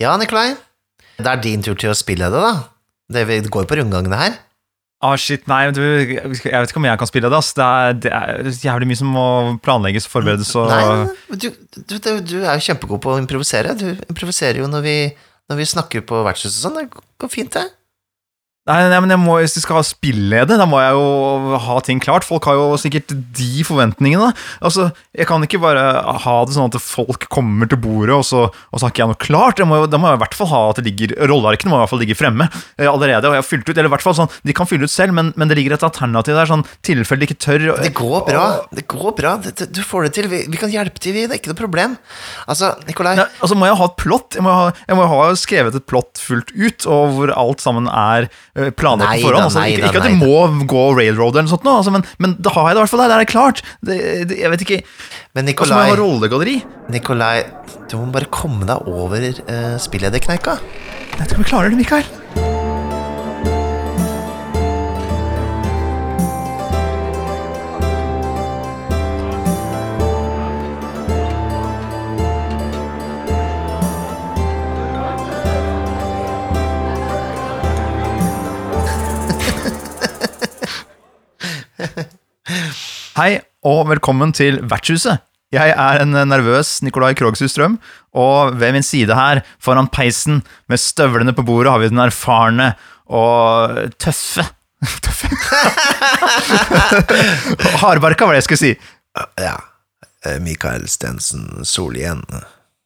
Ja, Nikolai. Det er din tur til å spille det, da. Det går på rundgangene her. Ah, shit, nei, du, jeg vet ikke om jeg kan spille det, ass. Det er, det er jævlig mye som må planlegges og forberedes og Nei, du, du, du, du er jo kjempegod på å improvisere. Du improviserer jo når vi, når vi snakker på vertshuset og sånn. Det går fint, det. Nei, nei, men må, hvis de skal ha spillede, da må jeg jo ha ting klart. Folk har jo sikkert de forventningene. Altså, Jeg kan ikke bare ha det sånn at folk kommer til bordet, og så, og så har ikke jeg noe klart. Jeg må, da må jeg i hvert fall ha at det ligger Rollearkene må i hvert fall ligge fremme eh, allerede. Og jeg har fylt ut, eller i hvert fall sånn, De kan fylle ut selv, men, men det ligger et alternativ der, sånn tilfelle de ikke tør. Det går bra. Det går bra. Du får det til. Vi, vi kan hjelpe til, vi. Det er ikke noe problem. Altså, Nikolai nei, altså må jeg ha et plott. Jeg må ha, jeg må ha skrevet et plott fullt ut, og hvor alt sammen er eh, planlagt Nei på forhånd. Altså, ikke, ikke at det må gå railroad eller noe sånt, nå, altså, men, men da har jeg det i hvert fall der. Der er klart. Det, det, jeg vet ikke Men Nikolai, jeg rollegalleri. Nikolai du må bare komme deg over uh, spillederkneika. Jeg vet ikke om jeg klarer det, Mikael. Hei, og velkommen til Vertshuset. Jeg er en nervøs Nikolai Krogshus Strøm, og ved min side her, foran peisen, med støvlene på bordet, har vi den erfarne og tøffe Tøffe Hardbarka, var det jeg skulle si. Ja. eh, Mikael Stensen Solhjell.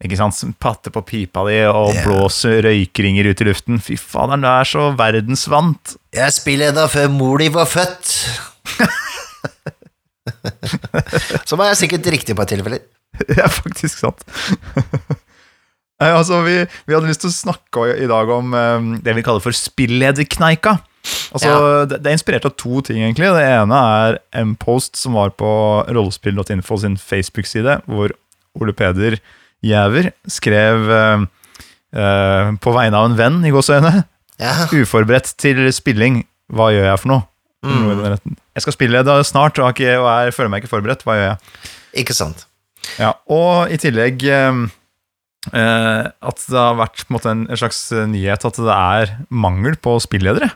Ikke sant? Patter på pipa di og yeah. blåser røykringer ut i luften. Fy faderen, du er så verdensvant. Jeg spiller da før mor di var født. Så er sikkert riktig på et tilfelle. Det er faktisk sant. Altså, vi, vi hadde lyst til å snakke i dag om um, det vi kaller for spillederkneika. Altså, Ja. det, det er inspirert av to ting, egentlig. Det ene er en post som var på rollespill.info sin Facebook-side, hvor Ole Peder Gjæver skrev eh, uh, på vegne av en venn, i gåseøyne, Ja. uforberedt til spilling, hva gjør jeg for noe? Mm. Jeg skal spille det snart, og, ikke, og er, føler meg ikke forberedt. Hva gjør jeg? ikke sant. Ja, og i tillegg eh, eh, at det har vært på en, måte, en, slags eh, nyhet at det er mangel på spilledere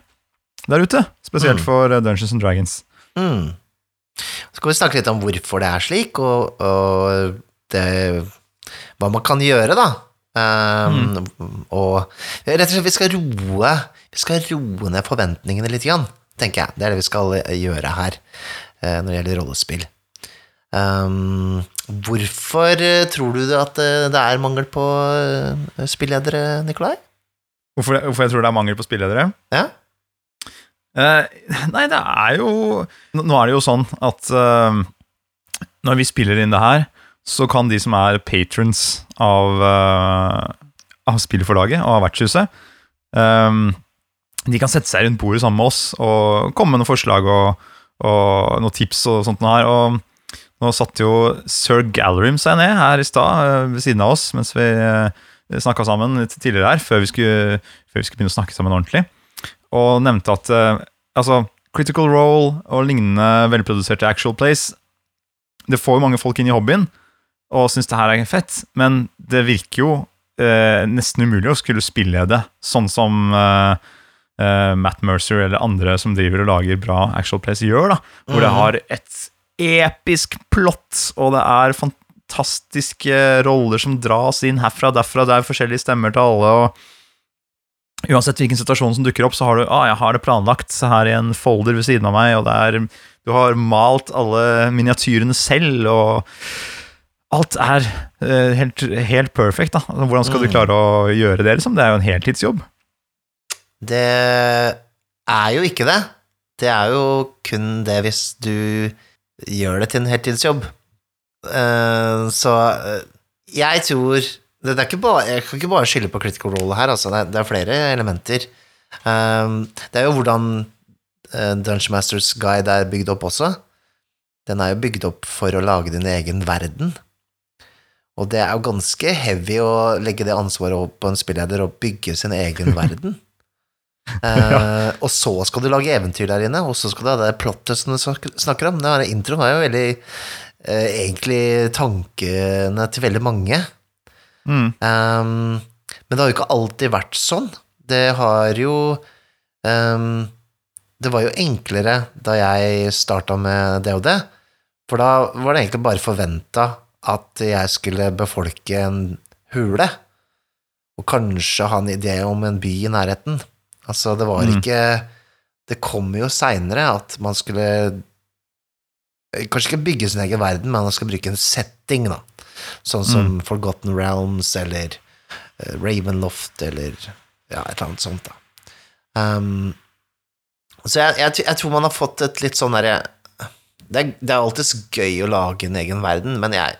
der ute. Spesielt Mm. for eh, Dungeons and Dragons. Mm. Så skal vi snakke litt om hvorfor det er slik, og, og det, hva man kan gjøre, da. Um, Og rett og slett, vi skal roe Vi skal roe ned forventningene litt, grann, tenker jeg. Det er det vi skal eh, gjøre her eh, når det gjelder rollespill. Um, hvorfor eh, tror du at det er mangel på spilledere, Nikolai? Hvorfor, hvorfor jeg tror det er mangel på spilledere? Ja? Uh, nei, det er jo Nå er det jo sånn at uh, når vi spiller inn det her, så kan de som er patrons av, uh, av spillforlaget og av vertshuset, eh, de kan sette seg rundt bordet sammen med oss og komme med noen forslag og, og noen tips og sånt her. Og nå satt jo Sir Gallerim seg ned her i stad eh, ved siden av oss mens vi uh, snakka sammen litt tidligere her, før vi, skulle, før vi skulle begynne å snakke sammen ordentlig og nevnte at eh, altså, Critical Role og lignende velproduserte actual plays Det får jo mange folk inn i hobbyen og syns det her er fett, men det virker jo eh, nesten umulig å skulle spille det sånn som eh, eh, Matt Mercer eller andre som driver og lager bra actual plays, gjør. da Hvor det Mhm. har et episk plott, og det er fantastiske roller som dras inn herfra og derfra. Det er forskjellige stemmer til alle. og Uansett hvilken situasjon som dukker opp, så har du ah, jeg har det planlagt så her i en folder ved siden av meg, og det er, du har malt alle miniatyrene selv, og alt er eh, helt, helt perfekt. da. Hvordan skal du Mm. klare å gjøre det? liksom? Det er jo en heltidsjobb. Det er jo ikke det. Det er jo kun det hvis du gjør det til en heltidsjobb. Eh, så eh, jeg tror det, er ikke bare, Jeg kan ikke bare skylde på critical role her, altså. Det er, er flere elementer. Eh, det er jo hvordan Dungeon Masters Guide er bygd opp også. Den er jo bygd opp for å lage din egen verden. Og det er jo ganske heavy å legge det ansvaret opp på en spilleder og bygge sin egen verden. Eh, og så skal du lage eventyr der inne, og så skal du ha det plottet som du snakker om. Det introen har jo veldig eh, egentlig tankene til veldig mange. Mm. Um, Men det har jo ikke alltid vært sånn. Det har jo um, Det var jo enklere da jeg starta med DOD, for da var det egentlig bare forventa at jeg skulle befolke en hule, og kanskje ha en idé om en by i nærheten. Altså, det var Mm. ikke Det kom jo seinere at man skulle Kanskje ikke bygge sin egen verden, men man skal bruke en setting, da. Sånn som Forgotten Realms eller uh, Ravenloft eller ja, et eller annet sånt, da. Um, så jeg, jeg, jeg tror man har fått et litt sånn derre det, er- det er alltids gøy å lage en egen verden, men jeg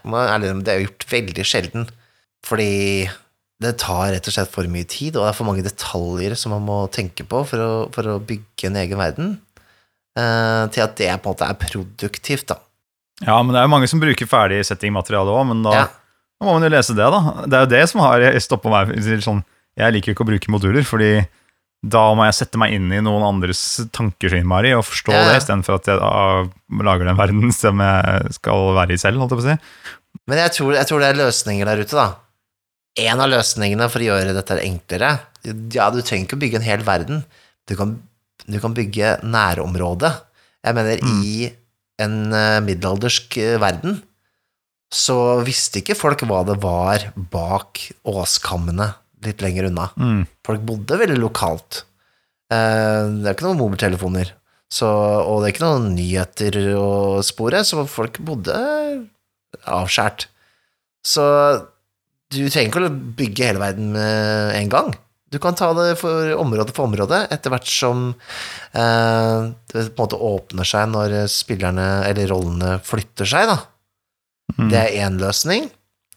det er gjort veldig sjelden. Fordi det tar rett og slett for mye tid, og det er for mange detaljer som man må tenke på for å, for å bygge en egen verden. eh, til at det på en måte er produktivt, da. Ja, men det er jo mange som bruker ferdig settingmateriale òg, men da, Ja. da må man jo lese det, da. Det er jo det som har stoppa meg. Sånn, jeg liker ikke å bruke moduler, fordi da må jeg sette meg inn i noen andres innmari og forstå ja. det, istedenfor at jeg da lager den verden som jeg skal være i selv, holdt jeg på å si. Men jeg tror, jeg tror det er løsninger der ute, da. En av løsningene for å gjøre dette enklere Ja, du trenger ikke å bygge en hel verden. Du kan, du kan bygge nærområde. Jeg mener, i en eh, middelaldersk eh, verden så visste ikke folk hva det var bak åskammene litt lenger unna. Mm. Folk bodde veldig lokalt. Eh, Det er ikke noen mobiltelefoner, så, og det er ikke noen nyheter å spore, så folk bodde avskjært. Så du trenger ikke å bygge hele verden med en gang. Du kan ta det for område for område, etter hvert som eh, det på en måte åpner seg når spillerne, eller rollene, flytter seg, da. Mm. Det er én løsning.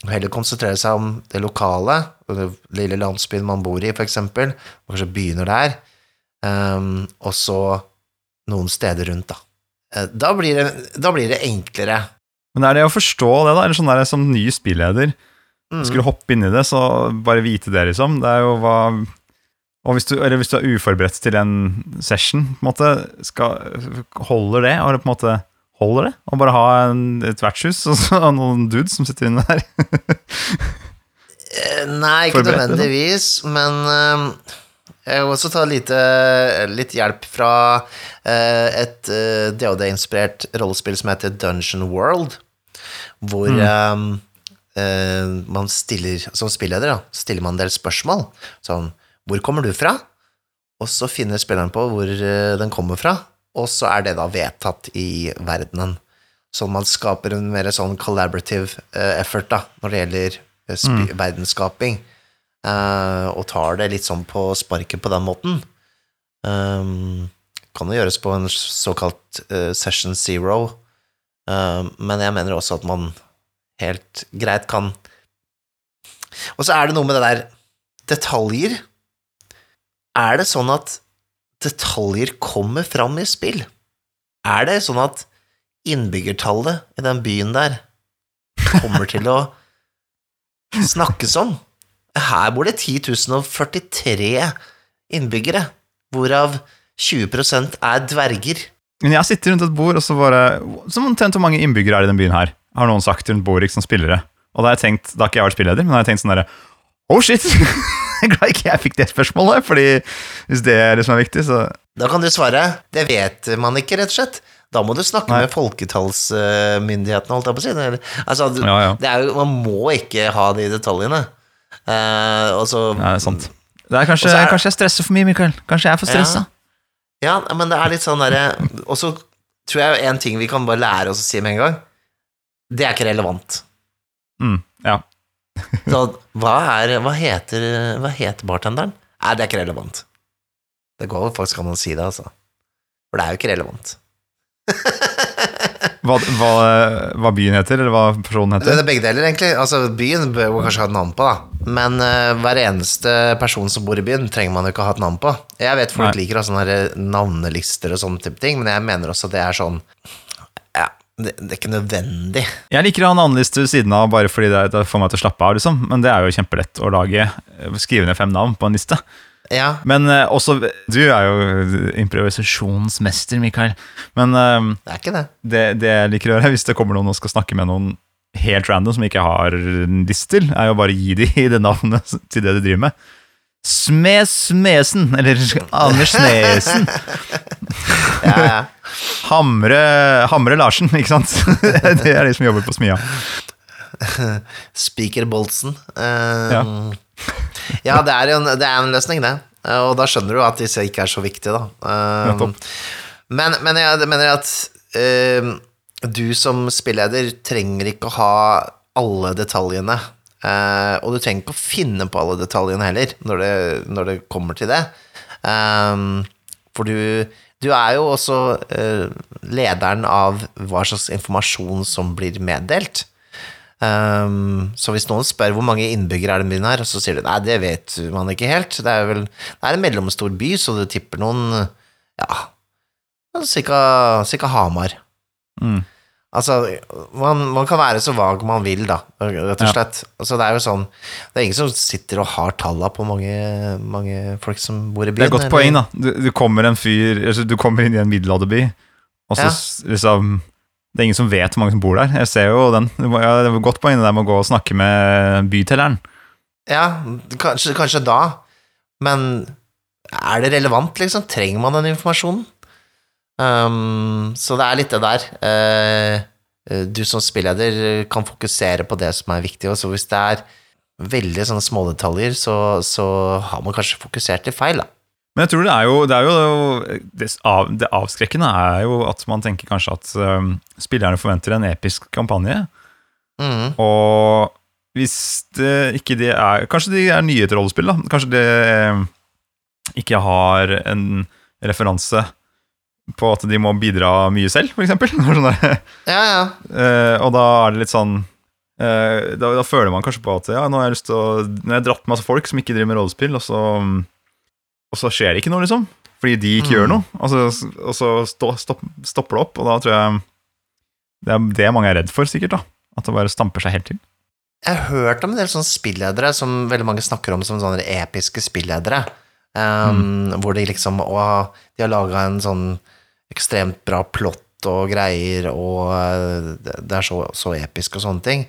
Heller konsentrere seg om det lokale, den lille landsbyen man bor i, for eksempel, kanskje begynner der, um, og så noen steder rundt, da. Eh, Da blir det, da blir det enklere. Men er det å forstå det, da? Eller sånn der som ny spilleder, Mm. skulle hoppe inn i det, så bare vite det, liksom. Det er jo hva og hvis du, eller hvis du er uforberedt til en session, på en måte, skal, holder det? Og på en måte holder det? Å bare ha en, et vertshus og så noen dudes som sitter inne der? Eh, Nei, ikke nødvendigvis, men uh, jeg vil også ta lite, litt hjelp fra uh, et uh, DOD-inspirert rollespill som heter Dungeon World, hvor mm. eh, man stiller, som spilleder, da, stiller man en del spørsmål. Sånn, hvor kommer du fra? Og så finner spilleren på hvor eh, den kommer fra, og så er det da vedtatt i verdenen. Sånn man skaper en mer sånn collaborative eh, effort da, når det gjelder eh, spi verdensskaping, eh, og tar det litt sånn på sparket på den måten. Um, kan jo gjøres på en såkalt uh, session zero, uh, men jeg mener også at man helt greit kan Og så er det noe med det der detaljer. Er det sånn at detaljer kommer fram i spill? Er det sånn at innbyggertallet i den byen der kommer til å snakkes om? Her bor det 10 043 innbyggere, hvorav 20% er dverger. Men jeg sitter rundt et bord, og så bare Som omtrent hvor mange innbyggere er i den byen her? Har noen sagt rundt Borik som spillere. Og da har jeg tenkt, da har ikke jeg vært spilleder, men da har jeg tenkt sånn derre Oh shit! Glad ikke jeg fikk det spørsmålet, fordi hvis det er det som er viktig, så Da kan du svare det vet man ikke, rett og slett. Da må du snakke Nei. med folketallsmyndighetene, holdt jeg på å si. Altså, du, Ja, ja. Det er jo, man må ikke ha de detaljene. Uh, og så Nei, det er sant. Det er kanskje, er- kanskje jeg stresser for mye, Mikael. Kanskje jeg er for stressa. Ja, men det er litt sånn derre Og så tror jeg en ting vi kan bare lære oss å si med en gang. Det er ikke relevant. Mm, ja. Så hva er Hva heter, hva heter bartenderen? Nei, det er ikke relevant. Det går jo faktisk an å si det, altså. For det er jo ikke relevant. Hva, hva, hva byen heter, eller hva personen heter? Det er begge deler, egentlig. Altså, byen bør man kanskje ha et navn på, da. Men uh, hver eneste person som bor i byen, trenger man jo ikke ha et navn på. Jeg vet folk Nei. liker å ha sånne navnelister og sånne type ting, men jeg mener også at det er sånn det, det er ikke nødvendig. Jeg liker å ha en annen liste ved siden av, bare fordi det, får meg til å slappe av, liksom. Men det er jo kjempelett å lage. Skrive ned fem navn på en liste. Ja, Men uh, også Du er jo improvisasjonsmester, Mikael. Men uh, det er ikke det. det, det jeg liker å gjøre, hvis det kommer noen og skal snakke med noen helt random, som ikke har en liste til, er jo bare å gi dem det navnet til det de driver med. Smes Smesen, eller Anders Snesen. Ja, ja. Hamre, Hamre Larsen, ikke sant? Det er de som jobber på smia. Speaker Boltsen. Eh, ja. det er en, det er en løsning, det. Eh, Og da skjønner du at disse ikke er så viktige, da. Um, men, men jeg mener at eh, du som spilleder trenger ikke å ha alle detaljene. Eh, og du trenger ikke å finne på alle detaljene heller, når det, når det kommer til det. Um, for du, du er jo også uh, lederen av hva slags informasjon som blir meddelt. Um, så hvis noen spør hvor mange innbyggere er det byen her, så sier du nei, det vet man ikke helt. Det er vel det er en mellomstor by, så du tipper noen ja, cirka Hamar. Mm. Altså, man, man kan være så vag man vil, da, rett og Ja. slett. Altså, det er jo sånn Det er ingen som sitter og har talla på mange, mange folk som bor i byen. Det er et godt eller- poeng, da. Du, du kommer en fyr altså, Du kommer inn i en middelalderby, og så Ja. liksom Det er ingen som vet hvor mange som bor der. Jeg ser jo den. Må- Ja, det er et godt poeng det der med å gå og snakke med bytelleren. Ja, kanskje, kanskje da, men er det relevant, liksom? Trenger man den informasjonen? Um, så det er litt det der. Uh, du som spilleder kan fokusere på det som er viktig, og så hvis det er veldig sånne smådetaljer, så, så har man kanskje fokusert litt feil, da. Men jeg tror det er jo Det, er jo, det, av, det avskrekkende er jo at man tenker kanskje at um, spillerne forventer en episk kampanje. Mm. Og hvis det ikke det er Kanskje de er nye til rollespill, da. Kanskje det eh, ikke har en referanse på at de må bidra mye selv, eksempel. Sånn Ja, ja. Uh, og da er det litt sånn uh, da, da føler man kanskje på at ja, nå har jeg lyst til å Nå har jeg dratt med masse folk som ikke driver med rollespill, og så, og så skjer det ikke noe, liksom. Fordi de ikke Mm. gjør noe. Og så, og så stå, stopp, stopper det opp, og da tror jeg det er det mange er redd for, sikkert. da At det bare stamper seg helt til. Jeg har hørt om en del sånne spilledere som veldig mange snakker om som sånne episke spilledere. Um, Hvor de liksom Og de har laga en sånn ekstremt bra plott og greier, og uh, det er så, så episk og sånne ting.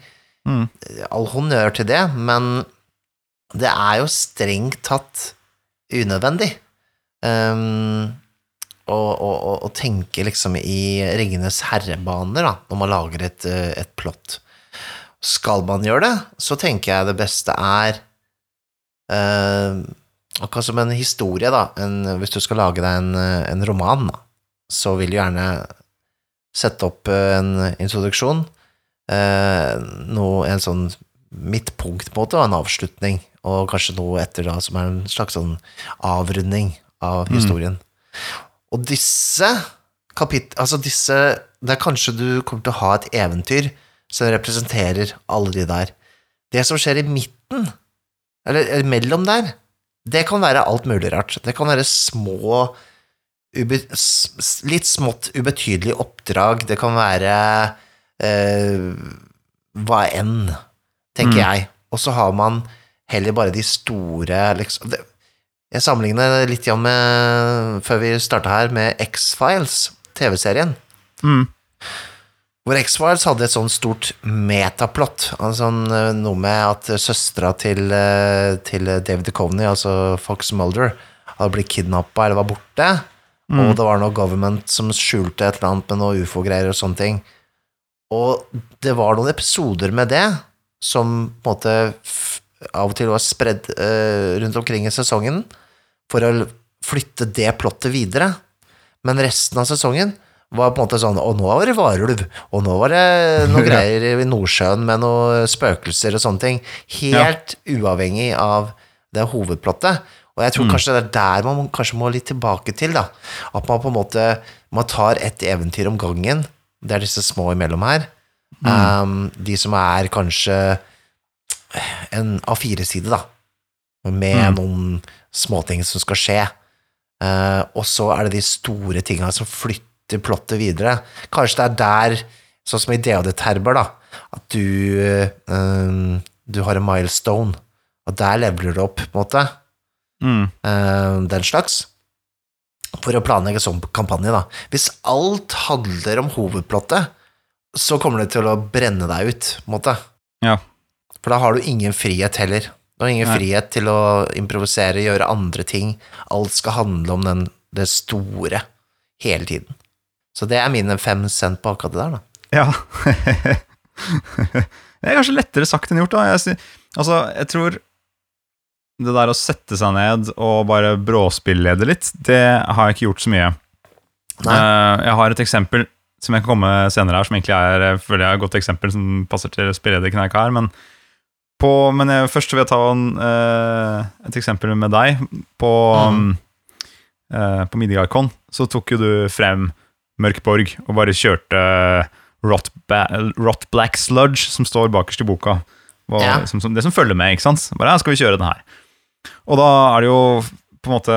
Mm. All honnør til det, men det er jo strengt tatt unødvendig. Um, å, å, å, tenke liksom i Ringenes herrebaner, da, når man lager et, uh, et plott. Skal man gjøre det, så tenker jeg det beste er uh, Akkurat som en historie, da. En, hvis du skal lage deg en, eh, en roman, da, så vil du gjerne sette opp eh, en introduksjon. Eh, noe, en sånn midtpunkt, på en måte, og en avslutning. Og kanskje noe etter, da, som er en slags sånn avrunding av historien. Og disse kapit... Altså disse Det er kanskje du kommer til å ha et eventyr som representerer alle de der. Det som skjer i midten, eller, eller mellom der, det kan være alt mulig rart. Det kan være små Litt smått ubetydelig oppdrag. Det kan være eh, hva enn, tenker Mm. jeg. Og så har man heller bare de store liksom det, Jeg sammenligner litt igjen med, før vi starta her, med X-Files, TV-serien. Mm. Hvor X-Files hadde et sånn stort metaplott. Altså eh, noe med at søstera til, eh, til David Duchovny, altså Fox Mulder, hadde blitt kidnappa eller var borte. Og det var noe government som skjulte et eller annet med noe ufo-greier og sånne ting. Og det var noen episoder med det som på en måte av og til var spredd uh, rundt omkring i sesongen for å flytte det plottet videre. Men resten av sesongen var på en måte sånn Og nå var det varulv, og nå var det noe greier i Nordsjøen med noen spøkelser og sånne ting. Helt uavhengig av det hovedplottet. Og jeg tror kanskje det er der man kanskje må litt tilbake til, da. At man på en måte Man tar et eventyr om gangen. Det er disse små imellom her. Um, de som er kanskje en A4-side, da. Med noen småting som skal skje. Uh, og så er det de store tinga som flytter plottet videre. Kanskje det er der, sånn som i Dea Terber, da, at du eh, Du har en milestone, og der leveler du opp, på en måte. Mm. uh, den slags. For å planlegge sånn kampanje, da. Hvis alt handler om hovedplottet, så kommer det til å brenne deg ut, på en måte. Ja. For da har du ingen frihet heller. Du har ingen Nei. frihet til å improvisere, gjøre andre ting. Alt skal handle om den, det store hele tiden. Så det er mine fem cent på akkurat det der, da. Ja. det er kanskje lettere sagt enn gjort, da. Jeg, altså, jeg tror det der å sette seg ned og bare bråspillede litt, det har jeg ikke gjort så mye. Nei. Eh, jeg har et eksempel som jeg kan komme senere her, som egentlig er jeg føler jeg er et godt eksempel som passer til spillederkneika her. Men, på, men jeg, først vil jeg ta en, eh, et eksempel med deg. På, Mm. eh, på Midgardcon så tok jo du frem Mørkborg og bare kjørte Rot, Rot Black Sludge, som står bakerst i boka. Og, Ja. som, som, det som følger med, ikke sant? Bare, ja, skal vi kjøre den her? Og da er det jo på en måte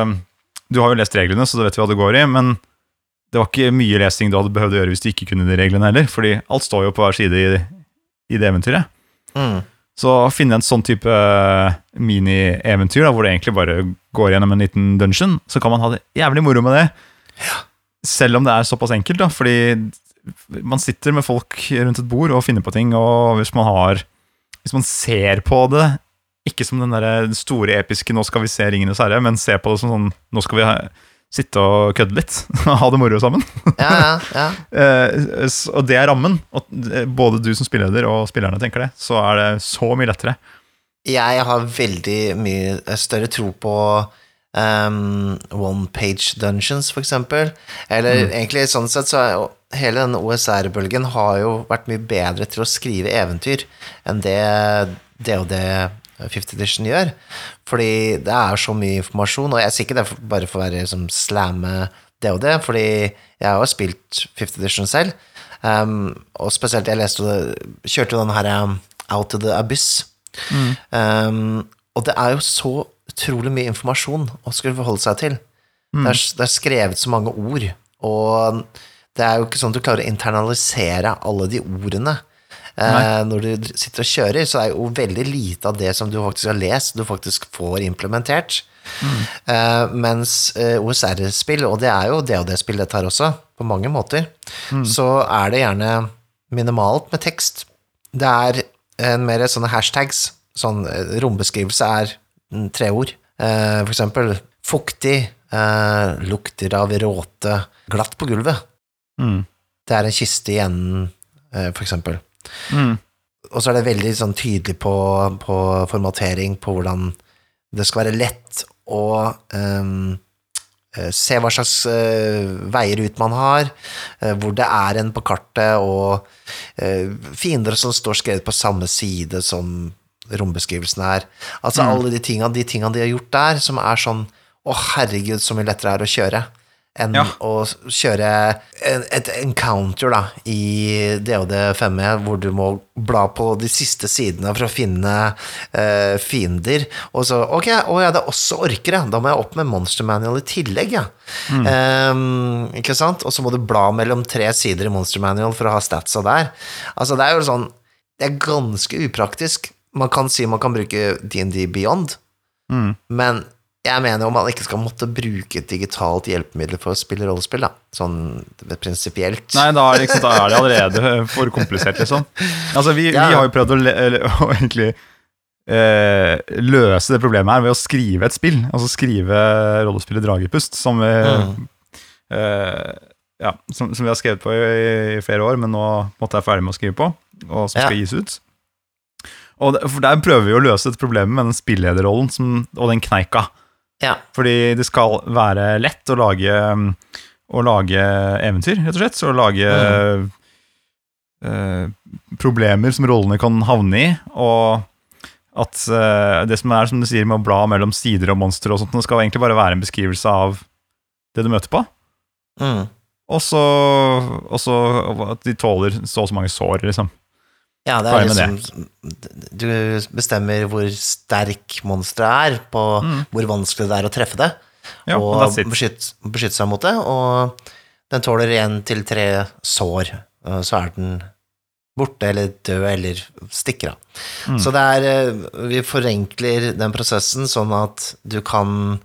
Du har jo lest reglene, så du vet hva det går i, men det var ikke mye lesing du hadde behøvd å gjøre hvis du ikke kunne de reglene heller, fordi alt står jo på hver side i, i det eventyret. Mm. Så å finne en sånn type mini-eventyr, hvor det egentlig bare går gjennom en liten dungeon, så kan man ha det jævlig moro med det. Selv om det er såpass enkelt, da, fordi man sitter med folk rundt et bord og finner på ting, og hvis man har Hvis man ser på det, ikke som den der store episke 'nå skal vi se Ringenes herre', men se på det som sånn 'nå skal vi ha, sitte og kødde litt', ha det moro sammen. Ja, ja, ja. Eh, og det er rammen. Og eh, både du som spilleder og spillerne tenker det, så er det så mye lettere. Jeg har veldig mye større tro på um, one page dungeons, for eksempel. Eller egentlig sånn sett så er hele den OSR-bølgen har jo vært mye bedre til å skrive eventyr enn det DOD 50 Edition gjør. Fordi det er så mye informasjon, og jeg sier ikke det for, bare for å være som slamme det, fordi jeg har jo spilt 50 Edition selv. Um, og spesielt, jeg leste det, kjørte den her um, Out to the Abyss. Um, og det er jo så utrolig mye informasjon å skulle forholde seg til. Det, er, det er skrevet så mange ord, og det er jo ikke sånn at du klarer å internalisere alle de ordene. Eh, når du sitter og kjører, så er jo veldig lite av det som du faktisk har lest, du faktisk får implementert. Eh, mens eh, OSR-spill, og det er jo DOD-spill dette her også, på mange måter, så er det gjerne minimalt med tekst. Det er en mer sånne hashtags. Sånn eh, rombeskrivelse er mm, tre ord. Eh, for eksempel fuktig, eh, lukter av råte, glatt på gulvet. Mm. Det er en kiste i enden, eh, for eksempel. Mm. Og så er det veldig sånn tydelig på, på formatering, på hvordan det skal være lett å eh, se hva slags uh, veier ut man har, uh, hvor det er en på kartet, og uh, fiender som står skrevet på samme side som rombeskrivelsen er. Altså alle de tinga, de tinga de har gjort der, som er sånn Å, herregud, så mye lettere er å kjøre enn Ja. å kjøre en, et encounter da, i DOD5E, hvor du må bla på de siste sidene for å finne eh, fiender. Og så Ok, å ja, det er også orkere. Da må jeg opp med Monster Manual i tillegg, ja. Ehm, ikke sant? Og så må du bla mellom tre sider i Monster Manual for å ha statsa der. Altså, det er jo sånn Det er ganske upraktisk. Man kan si man kan bruke DND Beyond, Mm. men jeg mener jo man ikke skal måtte bruke et digitalt hjelpemiddel for å spille rollespill, da. Sånn prinsipielt. Nei, da er, det, liksom, da er det allerede for komplisert, liksom. Altså, vi, Ja. vi har jo prøvd å, å egentlig eh, løse det problemet her ved å skrive et spill. Altså skrive rollespillet Dragepust, som vi, Mm. eh, ja, som, som vi har skrevet på i, i flere år, men nå måtte jeg ferdig med å skrive på, og som Ja. skal gis ut. Og der, for Der prøver vi å løse et problem med den spillederrollen som, og den kneika. Ja. Fordi det skal være lett å lage, å lage eventyr, rett og slett. Så å lage eh, problemer som rollene kan havne i. Og at eh, det som er som du sier med å bla mellom sider og monstre og sånt, det skal egentlig bare være en beskrivelse av det du møter på. Mm. Og så, og så at de tåler så og så mange sår, liksom. Ja, det er liksom Du bestemmer hvor sterk monsteret er, på Mm. hvor vanskelig det er å treffe det, Ja, og beskytte, beskytte seg mot det, og den tåler én til tre sår, så er den borte eller død eller stikker av. Mm. Så det er eh, Vi forenkler den prosessen sånn at du kan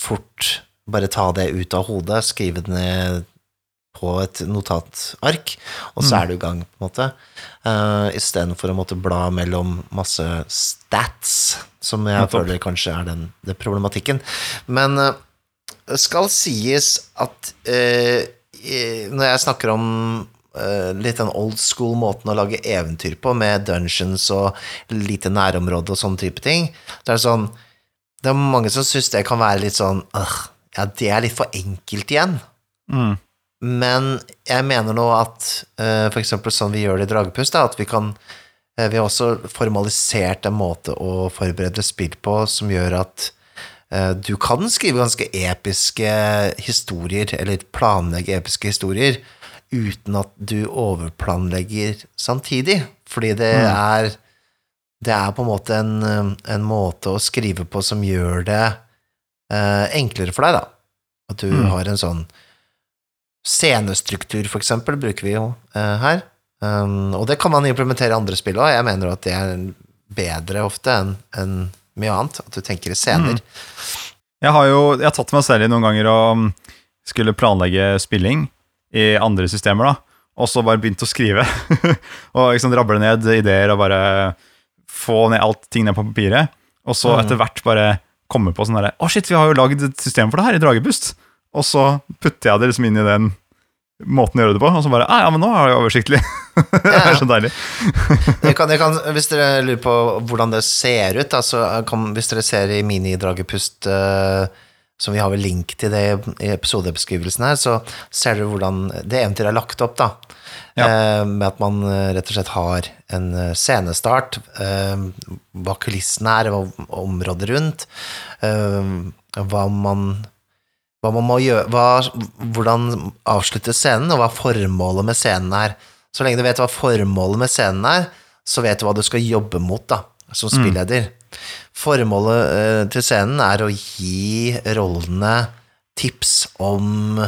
fort bare ta det ut av hodet, skrive det ned på et notatark, og så er du i gang, på en måte. Uh, Istedenfor å måtte bla mellom masse stats, som jeg Nettopp. føler kanskje er den, den problematikken. Men uh, det skal sies at uh, når jeg snakker om uh, litt den old school måten å lage eventyr på, med dungeons og lite nærområde og sånne type ting, det er sånn Det er mange som syns det kan være litt sånn Ja, det er litt for enkelt igjen. Mm. Men jeg mener nå at uh, for eksempel sånn vi gjør det i Dragepust, at vi kan eh, Vi har også formalisert en måte å forberede spill på som gjør at eh, du kan skrive ganske episke historier, eller planlegge episke historier, uten at du overplanlegger samtidig. Fordi det er Det er på en måte en, eh, en måte å skrive på som gjør det eh, enklere for deg, da. At du Mm. har en sånn Scenestruktur, for eksempel, bruker vi jo eh, her. Um, og det kan man implementere i andre spill òg. Jeg mener at det er bedre ofte enn en mye annet. At du tenker i scener. Jeg har jo jeg har tatt meg selv i noen ganger å mm, skulle planlegge spilling i andre systemer, da. Og så bare begynt å skrive. og liksom rable ned ideer og bare få ned alt ting ned på papiret. Og så Mhm. etter hvert bare komme på sånn herre Å, shit, vi har jo lagd et system for det her i Dragepust. Og så putter jeg det liksom inn i den måten å gjøre det på, og så bare ah, Ja, men nå er det oversiktlig. det er så deilig. Jeg kan, jeg kan, hvis dere lurer på hvordan det ser ut, da, så kan, hvis dere ser i Mini-Dragepust uh, som vi har vel link til det i episodebeskrivelsen her, så ser dere hvordan det eventyret er lagt opp, da. Ja. Eh, med at man eh, rett og slett har en eh, scenestart, eh, hva kulissene er, hva området rundt, eh, hva man hva man må gjøre, hva, hvordan avslutte scenen, og hva formålet med scenen er. Så lenge du vet hva formålet med scenen er, så vet du hva du skal jobbe mot da, som spilleder. Formålet uh, til scenen er å gi rollene tips om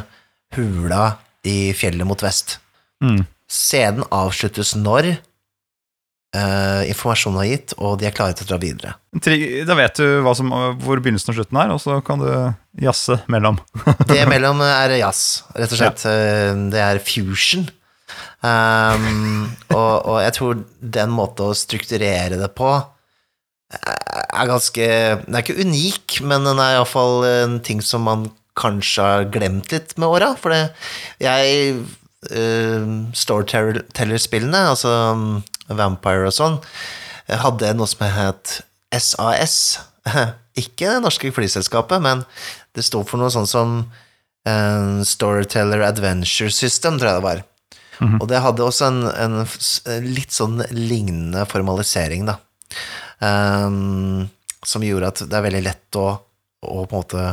hula i fjellet mot vest. Mm. Scenen avsluttes når eh, informasjonen har gitt, og de er klare til å dra videre. Da vet du som, hvor begynnelsen og slutten er, og så kan du jazze mellom. Det mellom er jazz, rett og slett. Ja. Det er fusion. Um, og, og jeg tror den måten å strukturere det på eh, er ganske Den er ikke unik, men den er iallfall en ting som man kanskje har glemt litt med åra. For det, jeg uh, Storyteller-spillene, altså um, Vampire og sånn, hadde noe som het SAS. Ikke det norske flyselskapet, men det sto for noe sånn som eh, Storyteller Adventure System, tror jeg det var. Og det hadde også en, en litt sånn lignende formalisering, da. Um, som gjorde at det er veldig lett å, å på en måte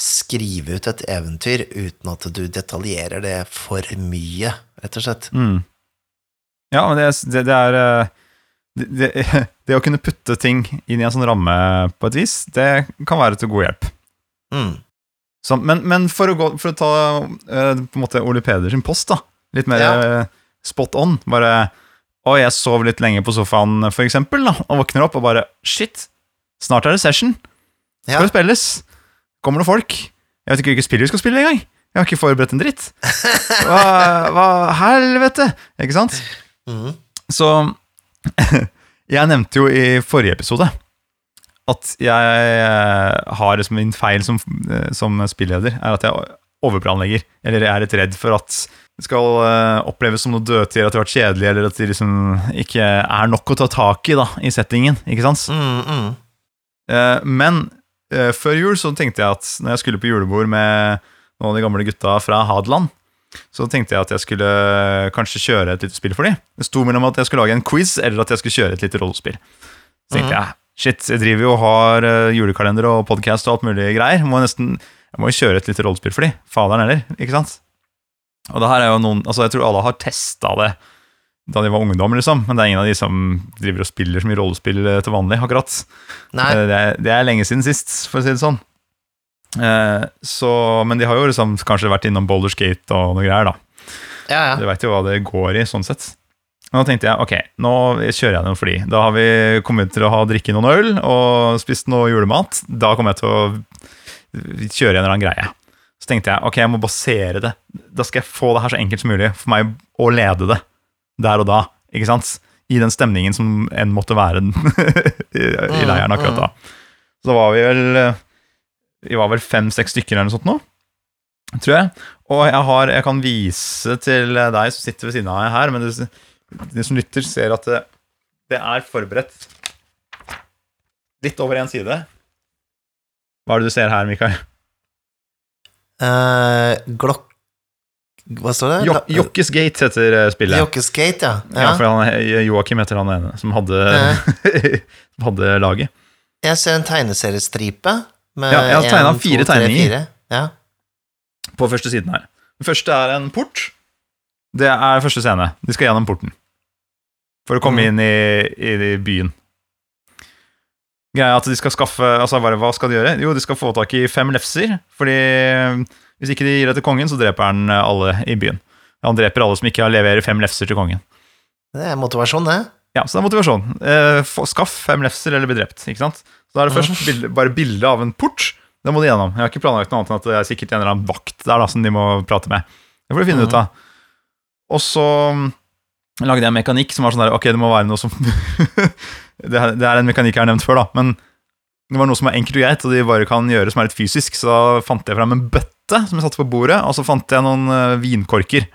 skrive ut et eventyr uten at du detaljerer det for mye, rett og slett. Mm. Ja, men det, det, det er eh, det, det, det å kunne putte ting inn i en sånn ramme på et vis, det kan være til god hjelp. Mm. Så, men, men for, å gå, for å ta eh, på en måte Ole Peder sin post, da. Litt mer Ja. eh, spot on. Bare Å, jeg sov litt lenge på sofaen, for eksempel, da, og våkner opp og bare Shit, snart er det session. Ja. Skal det spilles? Kommer det folk? Jeg vet ikke hvilke spill vi skal spille engang. Jeg har ikke forberedt en dritt. Hva, hva helvete? Ikke sant? Mm. Så jeg nevnte jo i forrige episode at jeg eh, har liksom min feil som, eh, som spilleder, er at jeg overplanlegger. Eller jeg er litt redd for at det skal eh, oppleves som noe dødtid, at det har vært kjedelig, eller at det liksom ikke er nok å ta tak i da, i settingen. Ikke sant? Mm, mm. Men før jul så tenkte jeg at når jeg skulle på julebord med noen av de gamle gutta fra Hadeland, så tenkte jeg at jeg skulle kanskje kjøre et lite spill for dem. Det sto mellom at jeg skulle lage en quiz, eller at jeg skulle kjøre et lite rollespill. Så tenkte jeg shit, jeg driver jo og har eh, julekalender og podkast og alt mulig greier. Må jeg, nesten, jeg må jo kjøre et lite rollespill for dem. Faderen heller, ikke sant? Og det her er jo noen Altså, jeg tror alle har testa det da de var ungdom, liksom, men det er ingen av de som driver og spiller så mye rollespill eh, til vanlig, akkurat. Nei. Eh, Det er, det er lenge siden sist, for å si det sånn. Eh, så, men de har jo liksom kanskje vært innom Boulders Gate og noe greier, da. Ja, ja. Du veit jo hva det går i, sånn sett. Men da tenkte jeg ok, nå kjører jeg noen de. Da har vi kommet til å ha drikke noen øl og spist noe julemat. Da kommer jeg til å kjøre en eller annen greie. Så så tenkte jeg ok, jeg må basere det. Da skal jeg få det her så enkelt som mulig for meg å lede det der og da. ikke sant? I den stemningen som enn måtte være i, i leiren akkurat da. Så var vi vel Vi var vel fem-seks stykker eller noe sånt nå, tror jeg. Og jeg, har, jeg kan vise til deg som sitter ved siden av meg her, men du, de som lytter, ser at det, det er forberedt litt over én side. Hva er det du ser her, Mikael? Eh, Glokk... Hva står det? Jo Jokkes Gate heter eh, spillet. Jokkes Gate, ja. Ja, ja. for han, Joakim heter han ene som hadde, som hadde laget. Jeg ser en tegneseriestripe. Med Ja, jeg har tegnet en, fire tegninger. Ja. På første siden her. Den første er en port. Det er første scene. De skal gjennom porten. For å komme mm. inn i, i byen. Greia at de skal skaffe Altså, bare, hva skal de gjøre? Jo, de skal få tak i fem lefser. Fordi eh, hvis ikke de gir det til kongen, så dreper han eh, alle i byen. Han dreper alle som ikke leverer fem lefser til kongen. Det er motivasjon, det. Ja, så det er motivasjon. Eh, skaff fem lefser eller bli drept. ikke sant? Så da er det først bilde, bare bilde av en port. Det må de gjennom. Jeg har ikke planlagt noe annet enn at det er sikkert en eller annen vakt der da, som de må prate med. Det får de finne ut av. Og så mm, lagde jeg en mekanikk som var sånn der Ok, det må være noe som det, er, det er en mekanikk jeg har nevnt før, da, men det var noe som er enkelt og greit, og de bare kan gjøre som er litt fysisk. Så da fant jeg fram en bøtte som jeg satte på bordet, og så fant jeg noen eh, vinkorker.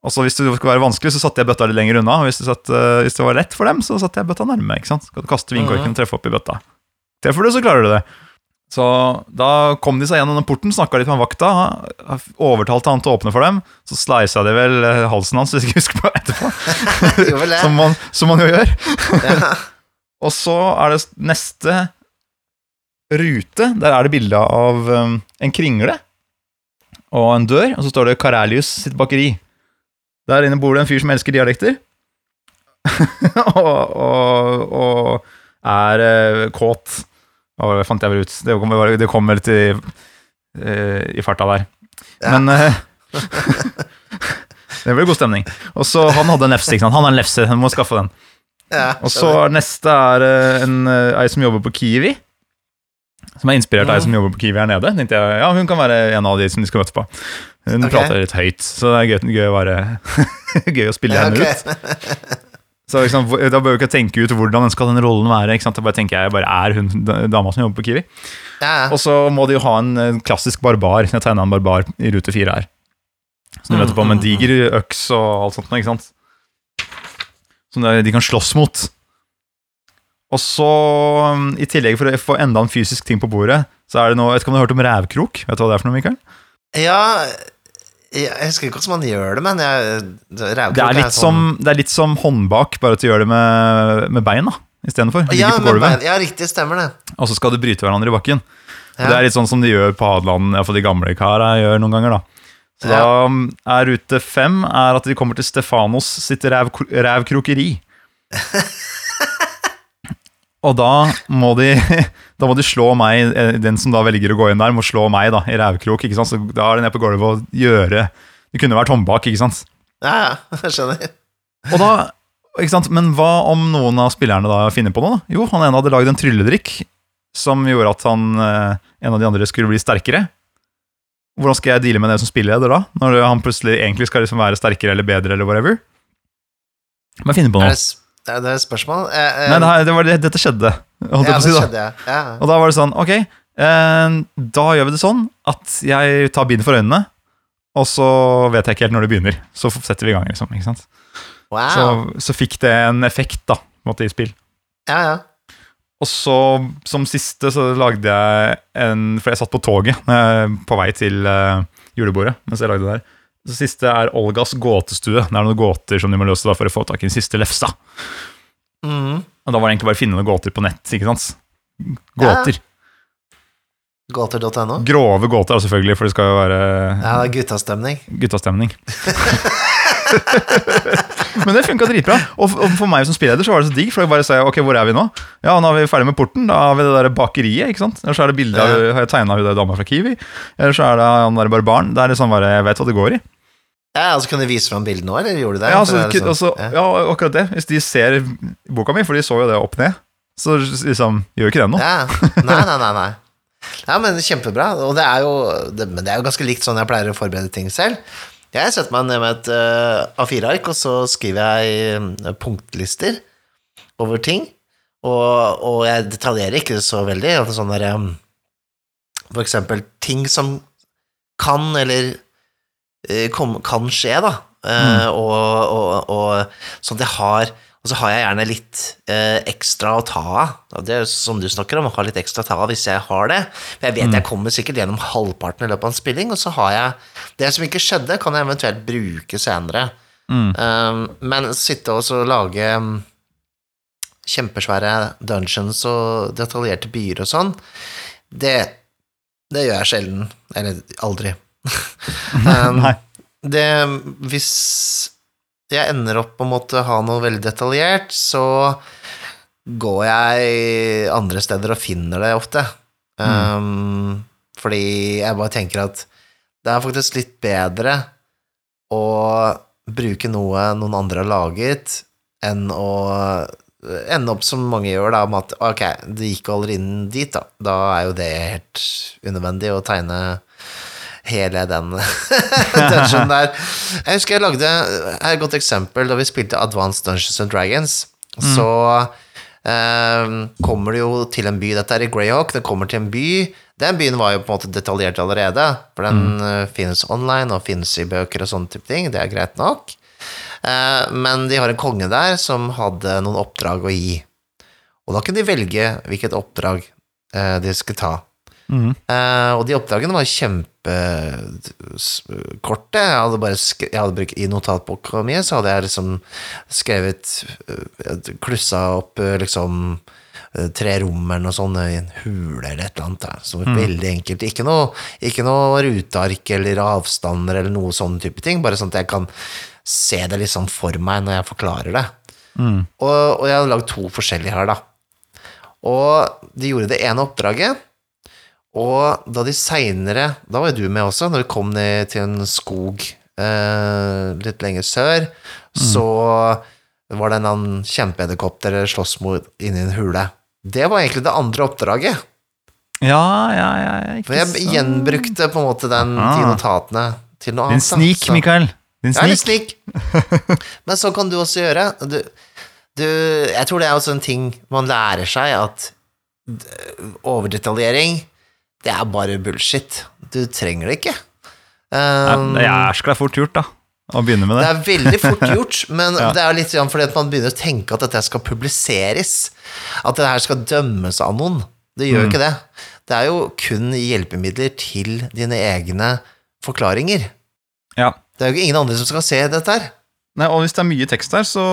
Og så Hvis det skulle være vanskelig, så satte jeg bøtta litt lenger unna. Og hvis det, satt, eh, hvis det var lett for dem, så satte jeg bøtta nærme. ikke sant? Skal du kaste vinkorken og treffe opp i bøtta. Treffer du, så klarer du det. Så da kom de seg gjennom den porten, snakka litt med vakta, overtalte han til å åpne for dem. Så sleisa de vel eh, halsen hans, hvis jeg ikke husker på etterpå. Som, man, som man jo gjør. Ja. Og så er det neste rute. Der er det bilde av um, en kringle og en dør, og så står det Karelius sitt bakeri. Der inne bor det en fyr som elsker dialekter. og, og, og er uh, kåt. Og fant jeg vel ut. Det kom, det kom vel til uh, i farta der. Ja. Men uh, Det ble god stemning. Og så Han hadde en lefse. ikke sant? Han har en lefse, han må skaffe den. Ja, Og så neste er uh, en, ei som jobber på Kiwi. Som er inspirert av ei som jobber på Kiwi her nede. Tenkte jeg, ja, Hun kan være en av de som de skal møte på. Hun okay. prater litt høyt, så det er gøy, gøy, å, være, gøy å spille Ja, henne ok. ut. Så liksom, Da bør vi ikke tenke ut hvordan skal den rollen være. ikke sant? Da bare tenker jeg bare er hun da- dama som jobber på Kiwi. Ja. Og så må de jo ha en klassisk barbar. Jeg tegna en barbar i rute fire her. Så du Mm, vet på med en diger øks og alt sånt, ikke sant? Som de kan slåss mot. Og så, um, i tillegg for å få enda en fysisk ting på bordet, så er det Jeg vet ikke om du har hørt om rævkrok? Vet du hva det er for noe, Mikael? ja jeg husker ikke hvordan man gjør det, men jeg, det, Det er litt, sånn- som, det er litt som håndbak, bare at du gjør det med, med bein da, istedenfor. Ja, ja, riktig, stemmer det. Og så skal du bryte hverandre i bakken. Ja. Det er litt sånn som de gjør på Hadeland, iallfall de gamle kara gjør noen ganger. da. Så Ja. da um, er rute fem er at de kommer til Stefanos sitt ræv, rævkrokeri. Og da må de Da må de slå meg, eh, den som da velger å gå inn der, må slå meg da, i rævkrok. ikke sant? Så da er det nede på gulvet å gjøre Det kunne vært håndbak, ikke sant? Ja, ja, jeg skjønner. Og da, ikke sant? Men hva om noen av spillerne da finner på noe? da? Jo, han ene hadde lagd en trylledrikk som gjorde at han, eh, en av de andre skulle bli sterkere. Hvordan skal jeg deale med det som spilleder da? Når han plutselig egentlig skal liksom være sterkere eller bedre eller whatever? Men finne på noe. Det, er det et spørsmål? Eh, eh, Nei, det, her, det var dette skjedde. Holdt ja, på å si det da. skjedde. Ja. Og da var det sånn, ok, eh, da gjør vi det sånn at jeg tar bind for øynene, og så vet jeg ikke helt når det begynner. Så setter vi i gang, liksom. ikke sant? Wow. Så, så fikk det en effekt da, på en måte, i spill. Ja, ja. Og så, som siste, så lagde jeg en For jeg satt på toget eh, på vei til eh, julebordet mens jeg lagde det der. Så siste er Olgas gåtestue. Det er noen gåter som de må løse da for å få tak i den siste lefsa. Mm. Og da var det egentlig bare å finne noen gåter på nett. ikke sant? Gåter. Gåter.no. Grove gåter, selvfølgelig, for det skal jo være Ja, det er guttastemning. guttastemning. Men det funka dritbra. Og for meg som spilleder så var det så digg, for jeg bare sa ok, hvor er vi nå? Ja, nå er vi ferdig med porten. Da har vi det der bakeriet. ikke sant? Eller så er det bilde av Har jeg tegna hun der dama fra Kiwi? Eller så er det han der barbaren. Det er liksom bare Jeg vet hva det går i. Ja, altså Kunne du vise fram bildet nå, eller gjorde du det? Ja, altså, det sånn- altså, ja. ja, akkurat det. Hvis de ser boka mi, for de så jo det opp ned, så liksom gjør ikke det noe. Ja. Nei, nei, nei. nei. Ja, men kjempebra. Og det er jo, det, men det er jo ganske likt sånn jeg pleier å forberede ting selv. Jeg setter meg ned med et uh, A4-ark, og så skriver jeg uh, punktlister over ting. Og, og jeg detaljerer ikke så veldig. Sånn der, um, for eksempel ting som kan eller uh, kom, kan skje, da. Uh, og, og, og sånn at jeg har og så har jeg gjerne litt eh, ekstra å ta av. Det er jo som du snakker om, å ha litt ekstra å ta av hvis jeg har det. For jeg vet jeg kommer sikkert gjennom halvparten i løpet av en spilling, og så har jeg Det som ikke skjedde, kan jeg eventuelt bruke senere. Mm. Um, men sitte og lage um, kjempesvære dungeons og detaljerte byer og sånn, det, det gjør jeg sjelden. Eller aldri. um, Nei. det Hvis jeg ender opp på å måtte ha noe veldig detaljert, så går jeg andre steder og finner det ofte. Um, fordi jeg bare tenker at det er faktisk litt bedre å bruke noe noen andre har laget, enn å ende opp som mange gjør, da, med at ok, det gikk aldri inn dit, da. Da er jo det helt unødvendig å tegne hele den dungeonen der. Jeg husker jeg lagde et godt eksempel da vi spilte Advanced Dungeons and Dragons. Så eh, kommer det jo til en by Dette er i Greyhawk. Det kommer til en by. Den byen var jo på en måte detaljert allerede, for den mm. finnes online og finnes i bøker og sånne type ting. Det er greit nok. Eh, men de har en konge der som hadde noen oppdrag å gi. Og da kunne de velge hvilket oppdrag eh, de skulle ta. Mhm. Eh, og de oppdragene var kjempekorte. Jeg hadde bare jeg hadde brukt, I notatboka mi så hadde jeg liksom skrevet eh, Klussa opp eh, liksom tre rom eller noe sånt i en hule eller et eller annet. Da. Så veldig enkelt. Ikke noe, ikke noe ruteark eller avstander eller noe sånn type ting. Bare sånn at jeg kan se det liksom for meg når jeg forklarer det. Mm. Og, og jeg hadde lagd to forskjellige her, da. Og de gjorde det ene oppdraget, og da de seinere Da var jo du med også, når de kom ned til en skog eh, litt lenger sør, så var det en annen kjempeedderkopp dere sloss mot inni en hule. Det var egentlig det andre oppdraget. Ja, ja, ja. For jeg så- gjenbrukte på en måte den, de notatene til noe Din annet. En snik, Så- Mikael. Din ja, snik. Men så kan du også gjøre du, du, Jeg tror det er også en ting man lærer seg, at overdetaljering, det er bare bullshit. Du trenger det ikke. Um, Det er jæskla fort gjort, da. Å begynne med det det. er veldig fort gjort, men Ja. det er litt fordi at man begynner å tenke at dette skal publiseres. At det her skal dømmes av noen. Det gjør Mm. ikke det. Det er jo kun hjelpemidler til dine egne forklaringer. Ja. Det er jo ingen andre som skal se dette her. Nei, og hvis det er mye tekst der, så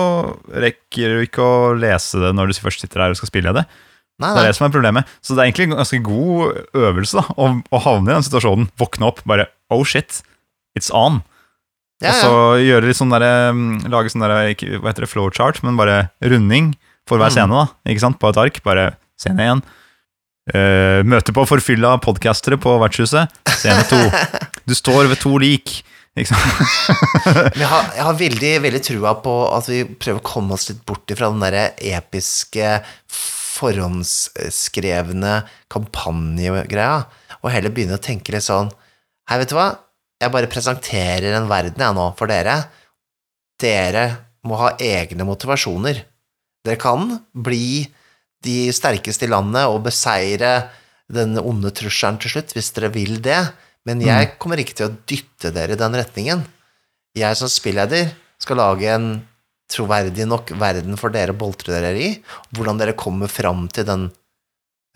rekker du ikke å lese det når du først sitter der og skal spille det. Nei, Det er det som er problemet. Så det er egentlig en ganske god øvelse da, å, å havne i den situasjonen. Våkne opp, bare oh shit, it's on. Ja, Og ja. så gjøre litt sånn derre mm, Lage sånn ikke- Hva heter det, flowchart, men bare runding for hver Mm. scene, da. Ikke sant? På et ark. Bare scene én. Uh, møte på forfylla podcastere på vertshuset. Scene to. Du står ved to lik. Ikke sant? Jeg har, jeg har veldig, veldig trua på at vi prøver å komme oss litt bort ifra den derre episke, forhåndsskrevne kampanjegreia, og heller begynne å tenke litt sånn Hei, vet du hva, jeg bare presenterer en verden jeg nå for dere. Dere må ha egne motivasjoner. Dere kan bli de sterkeste i landet og beseire den onde trusselen til slutt, hvis dere vil det, men jeg kommer ikke til å dytte dere i den retningen. Jeg som spilleder skal lage en troverdig nok verden for dere å boltre dere i, hvordan dere kommer fram til den,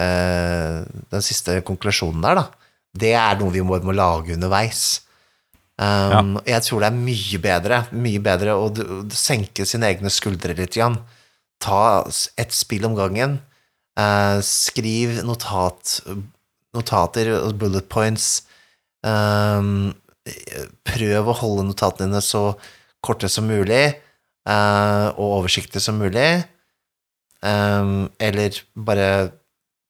eh, den siste konklusjonen der, da. Det er noe vi må, må lage underveis. Um, Jeg tror det er mye bedre, mye bedre å d- senke sine egne skuldre litt igjen. Ta et spill om gangen. Uh, skriv notat, notater, og bullet points. Um, prøv å holde notatene dine så korte som mulig, og oversiktlig som mulig. Eller bare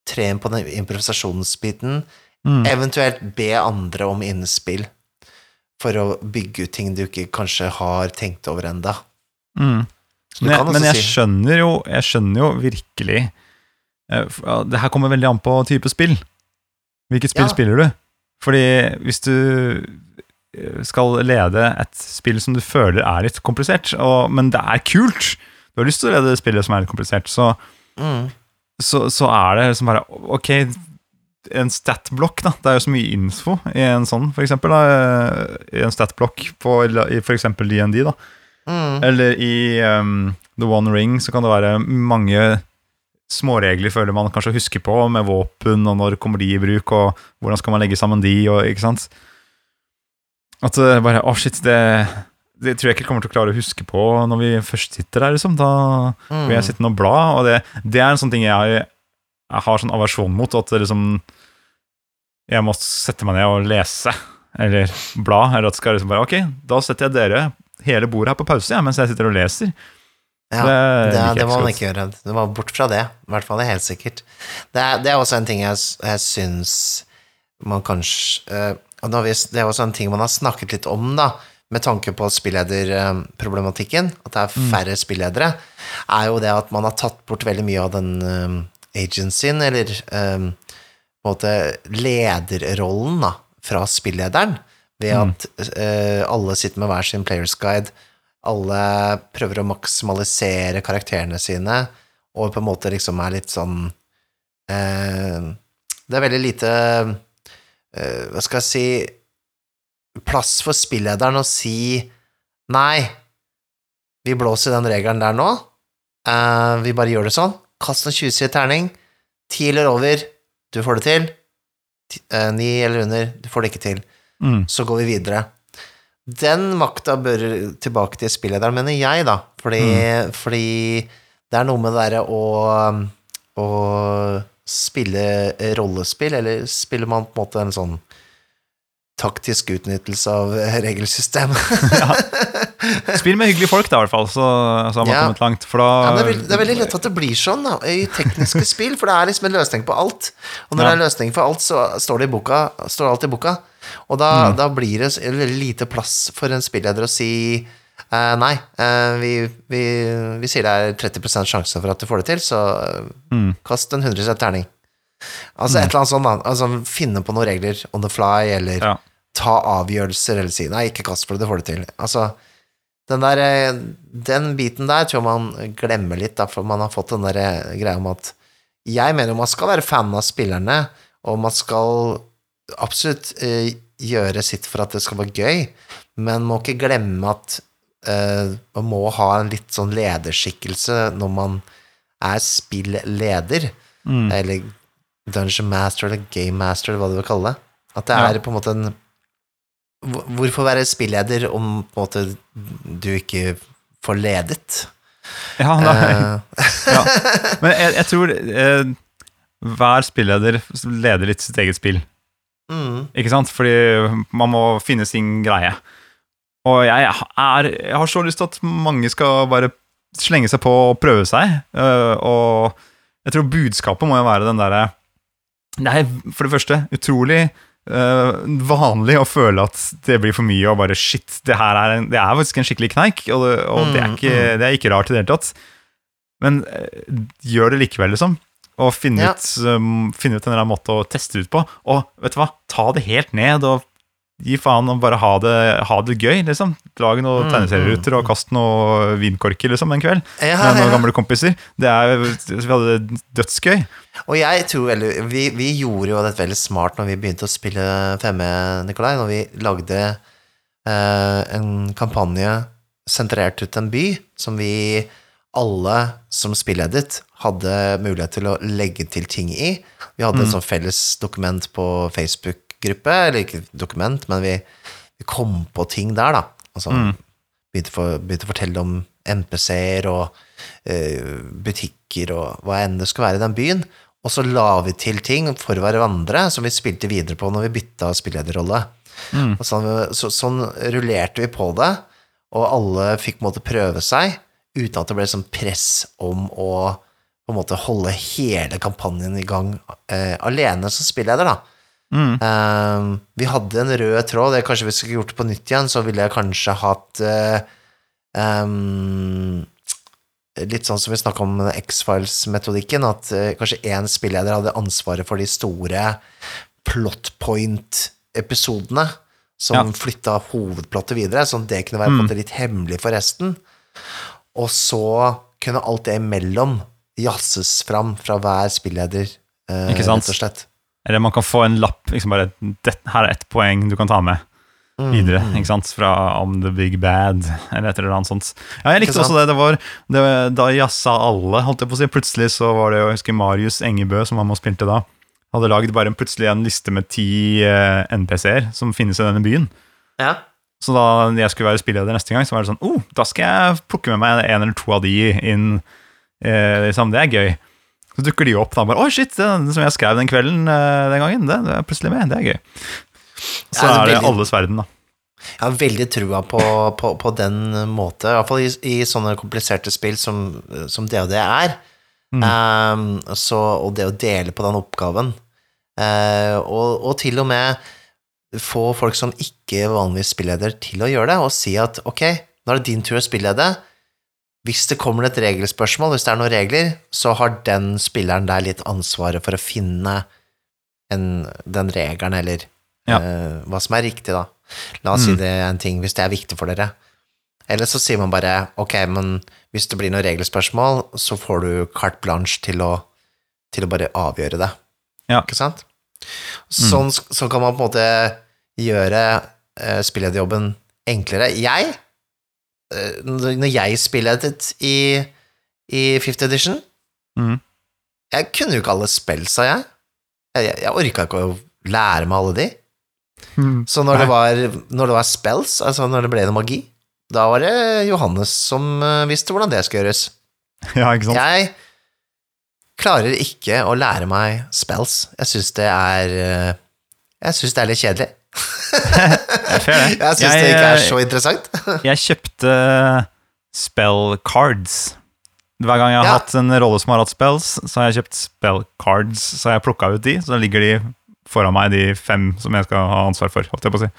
tre på den improvisasjonsbiten. Mm. Eventuelt be andre om innspill for å bygge ut ting du ikke kanskje har tenkt over enda. Mm. Men, jeg, men jeg si skjønner jo, jeg skjønner jo virkelig eh, Det her kommer veldig an på type spill. Hvilket spill Ja. spiller du? Fordi hvis du eh, skal lede et spill som du føler er litt komplisert, og, men det er kult Du har lyst til å lede spillet som er litt komplisert, så, Mm. så, så er det liksom bare Ok, en stat-blokk, da. Det er jo så mye info i en sånn, for eksempel. Da, I en stat-blokk på for eksempel DND, da. Mm. Eller i um, The One Ring så kan det være mange småregler føler man kanskje husker på, med våpen, og når kommer de i bruk, og hvordan skal man legge sammen de, og ikke sant. At det bare Å, shit, det, det tror jeg ikke kommer til å klare å huske på når vi først sitter der, liksom. Da Mm. vil jeg sitte og bla, og det, det er en sånn ting jeg, jeg har sånn aversjon mot, at liksom Jeg må sette meg ned og lese, eller bla, eller at det skal liksom bare Ok, da setter jeg dere hele bordet her på pause, ja, mens jeg sitter og leser. Ja, Det det, det må man ikke gjøre. Det var bort fra det. I hvert fall helt sikkert. Det er, det er også en ting jeg, jeg syns man kanskje eh, og da vi- Det er også en ting man har snakket litt om, da, med tanke på spillederproblematikken, at det er Mm. færre spilledere, er jo det at man har tatt bort veldig mye av den um, agencyen, eller um, på en måte lederrollen, da, fra spillederen, ved Mm. at uh, alle sitter med hver sin players guide, alle prøver å maksimalisere karakterene sine, og på en måte liksom er litt sånn uh, Det er veldig lite Hva skal jeg si Plass for spillederen å si Nei, vi blåser den regelen der nå. Uh, vi bare gjør det sånn. Kast en 20-sidig terning. Ti eller over, du får det til. Ni uh, eller under, du får det ikke til Mm. så går vi videre. Den makta bør tilbake til spillederen, mener jeg, da. Fordi, fordi det er noe med det derre å, å spille rollespill, eller spiller man på en måte en sånn taktisk utnyttelse av regelsystemet? Spill med hyggelige folk, da, i hvert fall, så, så har man Ja. kommet langt. For da Ja, det, er veldig, det er veldig lett at det blir sånn da, i tekniske spill, for det er liksom en løsning på alt. Og når Ja. det er en løsning for alt, så står det i boka, står alt i boka. Og da, da blir det veldig lite plass for en spilleder å si eh, nei, uh, vi, vi, vi sier det er 30% sjanse for at du får det til, så eh, Mm. kast en 100 terning. Altså et eller annet sånt, da. Altså, finne på noen regler on the fly, eller Ja. ta avgjørelser, eller si nei, ikke kast for det, du får det til. Altså, den der Den biten der tror jeg man glemmer litt, da, for man har fått den der greia om at Jeg mener man skal være fan av spillerne, og man skal absolutt uh, gjøre sitt for at det skal være gøy, men må ikke glemme at man må ha en litt sånn lederskikkelse når man er spillleder, Mm. eller Dungeon Master eller Game Master, eller hva du vil kalle det. At det Ja. er på en måte en Hvorfor være spilleder om på en måte du ikke får ledet? Ja, nei. Uh. ja. Men jeg, jeg tror eh, hver spilleder leder litt sitt eget spill. mm, Ikke sant? Fordi man må finne sin greie. Og jeg, er, jeg har så lyst til at mange skal bare slenge seg på og prøve seg. øh, Og jeg tror budskapet må jo være den derre Det er for det første utrolig øh, vanlig å føle at det blir for mye og bare shit, det her er, en, det er faktisk en skikkelig kneik, og, det, og det, er Mm, ikke, det er ikke rart i det hele tatt. Men øh, gjør det likevel, liksom. Og finne, Ja. ut, finne ut en eller annen måte å teste ut på. Og vet du hva, ta det helt ned og gi faen og bare ha det, ha det gøy, liksom. Lag noen Mm, tegneserieruter og kast noen vinkorker, liksom, en kveld. ja, Med noen ja. gamle kompiser. Det er, vi hadde det dødsgøy. Og jeg tror veldig vi, vi gjorde jo det veldig smart når vi begynte å spille 5E, Nikolai, når vi lagde eh, en kampanje sentrert ut en by som vi alle som spilledet hadde mulighet til å legge til ting i. Vi hadde et sånt felles dokument på Facebook-gruppe, eller ikke dokument, men vi, vi kom på ting der, da. Altså, begynte, for, begynte å fortelle om MPC-er og uh, butikker og hva enn det skulle være i den byen. Og så la vi til ting for hverandre som vi spilte videre på når vi bytta spillederrolle. Og sånn, så, sånn rullerte vi på det, og alle fikk på en måte prøve seg, uten at det ble sånn press om å på en måte holde hele kampanjen i gang eh, alene som spilleder, da. Mm. Eh, vi hadde en rød tråd, det kanskje vi skulle gjort det på nytt igjen, så ville jeg kanskje hatt uh, um, Litt sånn som vi snakka om X-Files-metodikken, at uh, kanskje én spilleder hadde ansvaret for de store plot point-episodene som Ja. flytta hovedplottet videre, sånn at det kunne være mm. litt hemmelig for resten. Og så kunne alt det imellom jazzes fram fra hver spilleder, uh, rett og slett. Eller man kan få en lapp. Liksom bare, det, her er ett poeng du kan ta med videre. ikke sant? Fra om the big bad, eller et eller annet sånt. Ja, jeg likte også det. det var, det, Da jazza alle, holdt jeg på å si. Plutselig så var det jo, jeg husker Marius Engebø, som var med og spilte da, hadde lagd bare en, plutselig en liste med ti eh, NPC-er som finnes i denne byen. Ja. Så da jeg skulle være spilleder neste gang, så var det sånn oh, da skal jeg plukke med meg en eller to av de inn. Eh, liksom, det er gøy. Så dukker de opp da bare Oi, shit, den som jeg skrev den kvelden eh, den gangen, det, det er plutselig med. Det er gøy. Så Ja, det er det alles verden, da. Jeg har veldig trua på, på, på den måte, i hvert fall i, i sånne kompliserte spill som, som det er. Um, så, og det å dele på den oppgaven. Uh, og, og til og med få folk som ikke vanligvis spilleder, til å gjøre det, og si at ok, nå er det din tur å spillede. Hvis det kommer et regelspørsmål, hvis det er noen regler, så har den spilleren der litt ansvaret for å finne en, den regelen, eller Ja. uh, hva som er riktig, da. La oss si Mm. det er en ting, hvis det er viktig for dere. Eller så sier man bare ok, men hvis det blir noen regelspørsmål, så får du carte blanche til å, til å bare avgjøre det. Ja. Ikke sant? Sånn, sånn kan man på en måte gjøre uh, spillederjobben enklere. Jeg, eh, når når jeg spilledet i, i Fifth Edition, mm. jeg kunne jo ikke alle spellsa, jeg. Jeg, jeg, jeg orka ikke å lære meg alle de. Så når det, var, når det var spells, altså når det ble noe magi, da var det Johannes som eh, visste hvordan det skulle gjøres. Ja, ikke sant? Jeg klarer ikke å lære meg spells. Jeg syns det er eh, Jeg syns det er litt kjedelig. Jeg syns det ikke er så interessant. Jeg kjøpte spell cards. Hver gang jeg har Ja. hatt en rolle som har hatt spells, så har jeg kjøpt spell cards. Så har jeg plukka ut de, så ligger de foran meg, de fem som jeg skal ha ansvar for. Holdt jeg på å si.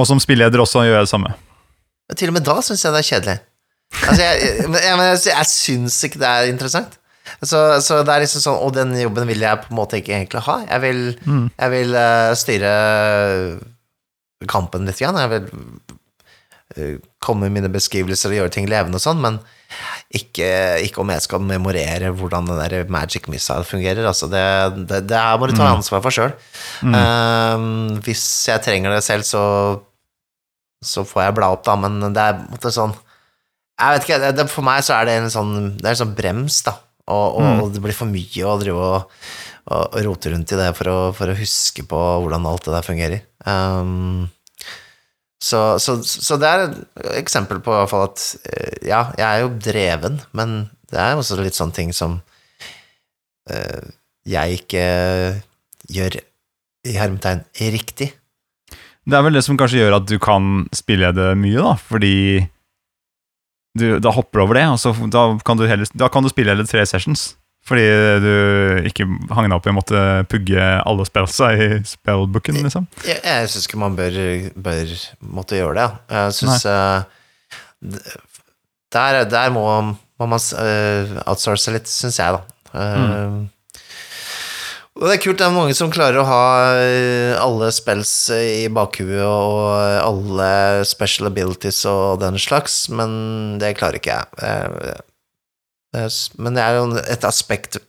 Og som spilleder også gjør jeg det samme. Til og med da syns jeg det er kjedelig. Altså, jeg, men jeg, jeg, jeg syns ikke det er interessant. Så, så det er liksom sånn Og den jobben vil jeg på en måte ikke egentlig ha. Jeg vil, jeg vil uh, styre kampen litt, grann. jeg vil uh, komme med mine beskrivelser og gjøre ting levende og sånn, men ikke, ikke om jeg skal memorere hvordan den der magic missile fungerer. Altså det, det, det her må du ta ansvar for sjøl. hvis jeg trenger det selv, så, så får jeg bla opp, da, men det er på en måte sånn Jeg vet ikke, det, for meg så er det en sånn, det er en sånn brems, da. Og, og, og det blir for mye å drive og, og rote rundt i det for å, for å huske på hvordan alt det der fungerer. Um, så, så, så det er et eksempel på i hvert fall at eh, ja, jeg er jo dreven, men det er også litt sånne ting som uh, jeg ikke gjør i hermetegn riktig. Det er vel det som kanskje gjør at du kan spille det mye, da, fordi du, da hopper du over det, og så da kan du, heller, da kan du spille hele tre sessions. Fordi du ikke hang deg opp i å måtte pugge alle spellsa i spellbooken, liksom. Jeg, jeg syns ikke man bør, bør måtte gjøre det. Jeg syns der, der må, må man uh, outsource litt, syns jeg, da. Eh, Og det er kult, det er mange som klarer å ha eh, alle spells i bakhuet og alle special abilities og den slags, men det klarer ikke jeg. Eh, Men det er jo et aspekt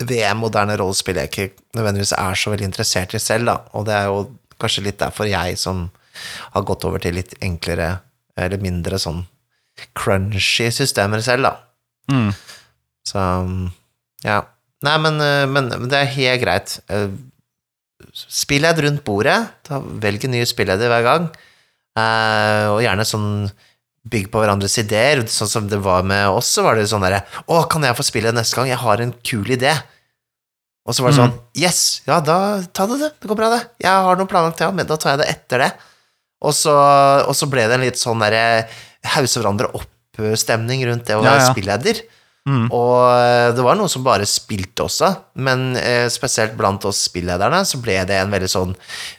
ved moderne rollespill jeg ikke nødvendigvis er så veldig interessert i selv, da, og det er jo kanskje litt derfor jeg som har gått over til litt enklere, eller mindre sånn crunchy systemer selv, da. Mm. Så ja. Nei, men, eh, men, men det er helt greit. Eh, Spilled rundt bordet. Ta, velg en ny spilleder hver gang. Eh, og gjerne sånn bygg på hverandres ideer. Sånn som det var med oss, så var det sånn derre Å, kan jeg få spille neste gang? Jeg har en kul idé. Og så var det Mm. sånn Yes, ja, da ta det, det. Det går bra, det. Jeg har noe planlagt, ja, men da tar jeg det etter det. Og så, og så ble det en litt sånn derre hause hverandre opp-stemning rundt det å Ja, ja. spilleder. Mm. Og eh, det var noen som bare spilte også, men eh, spesielt blant oss spillederne så ble det en veldig sånn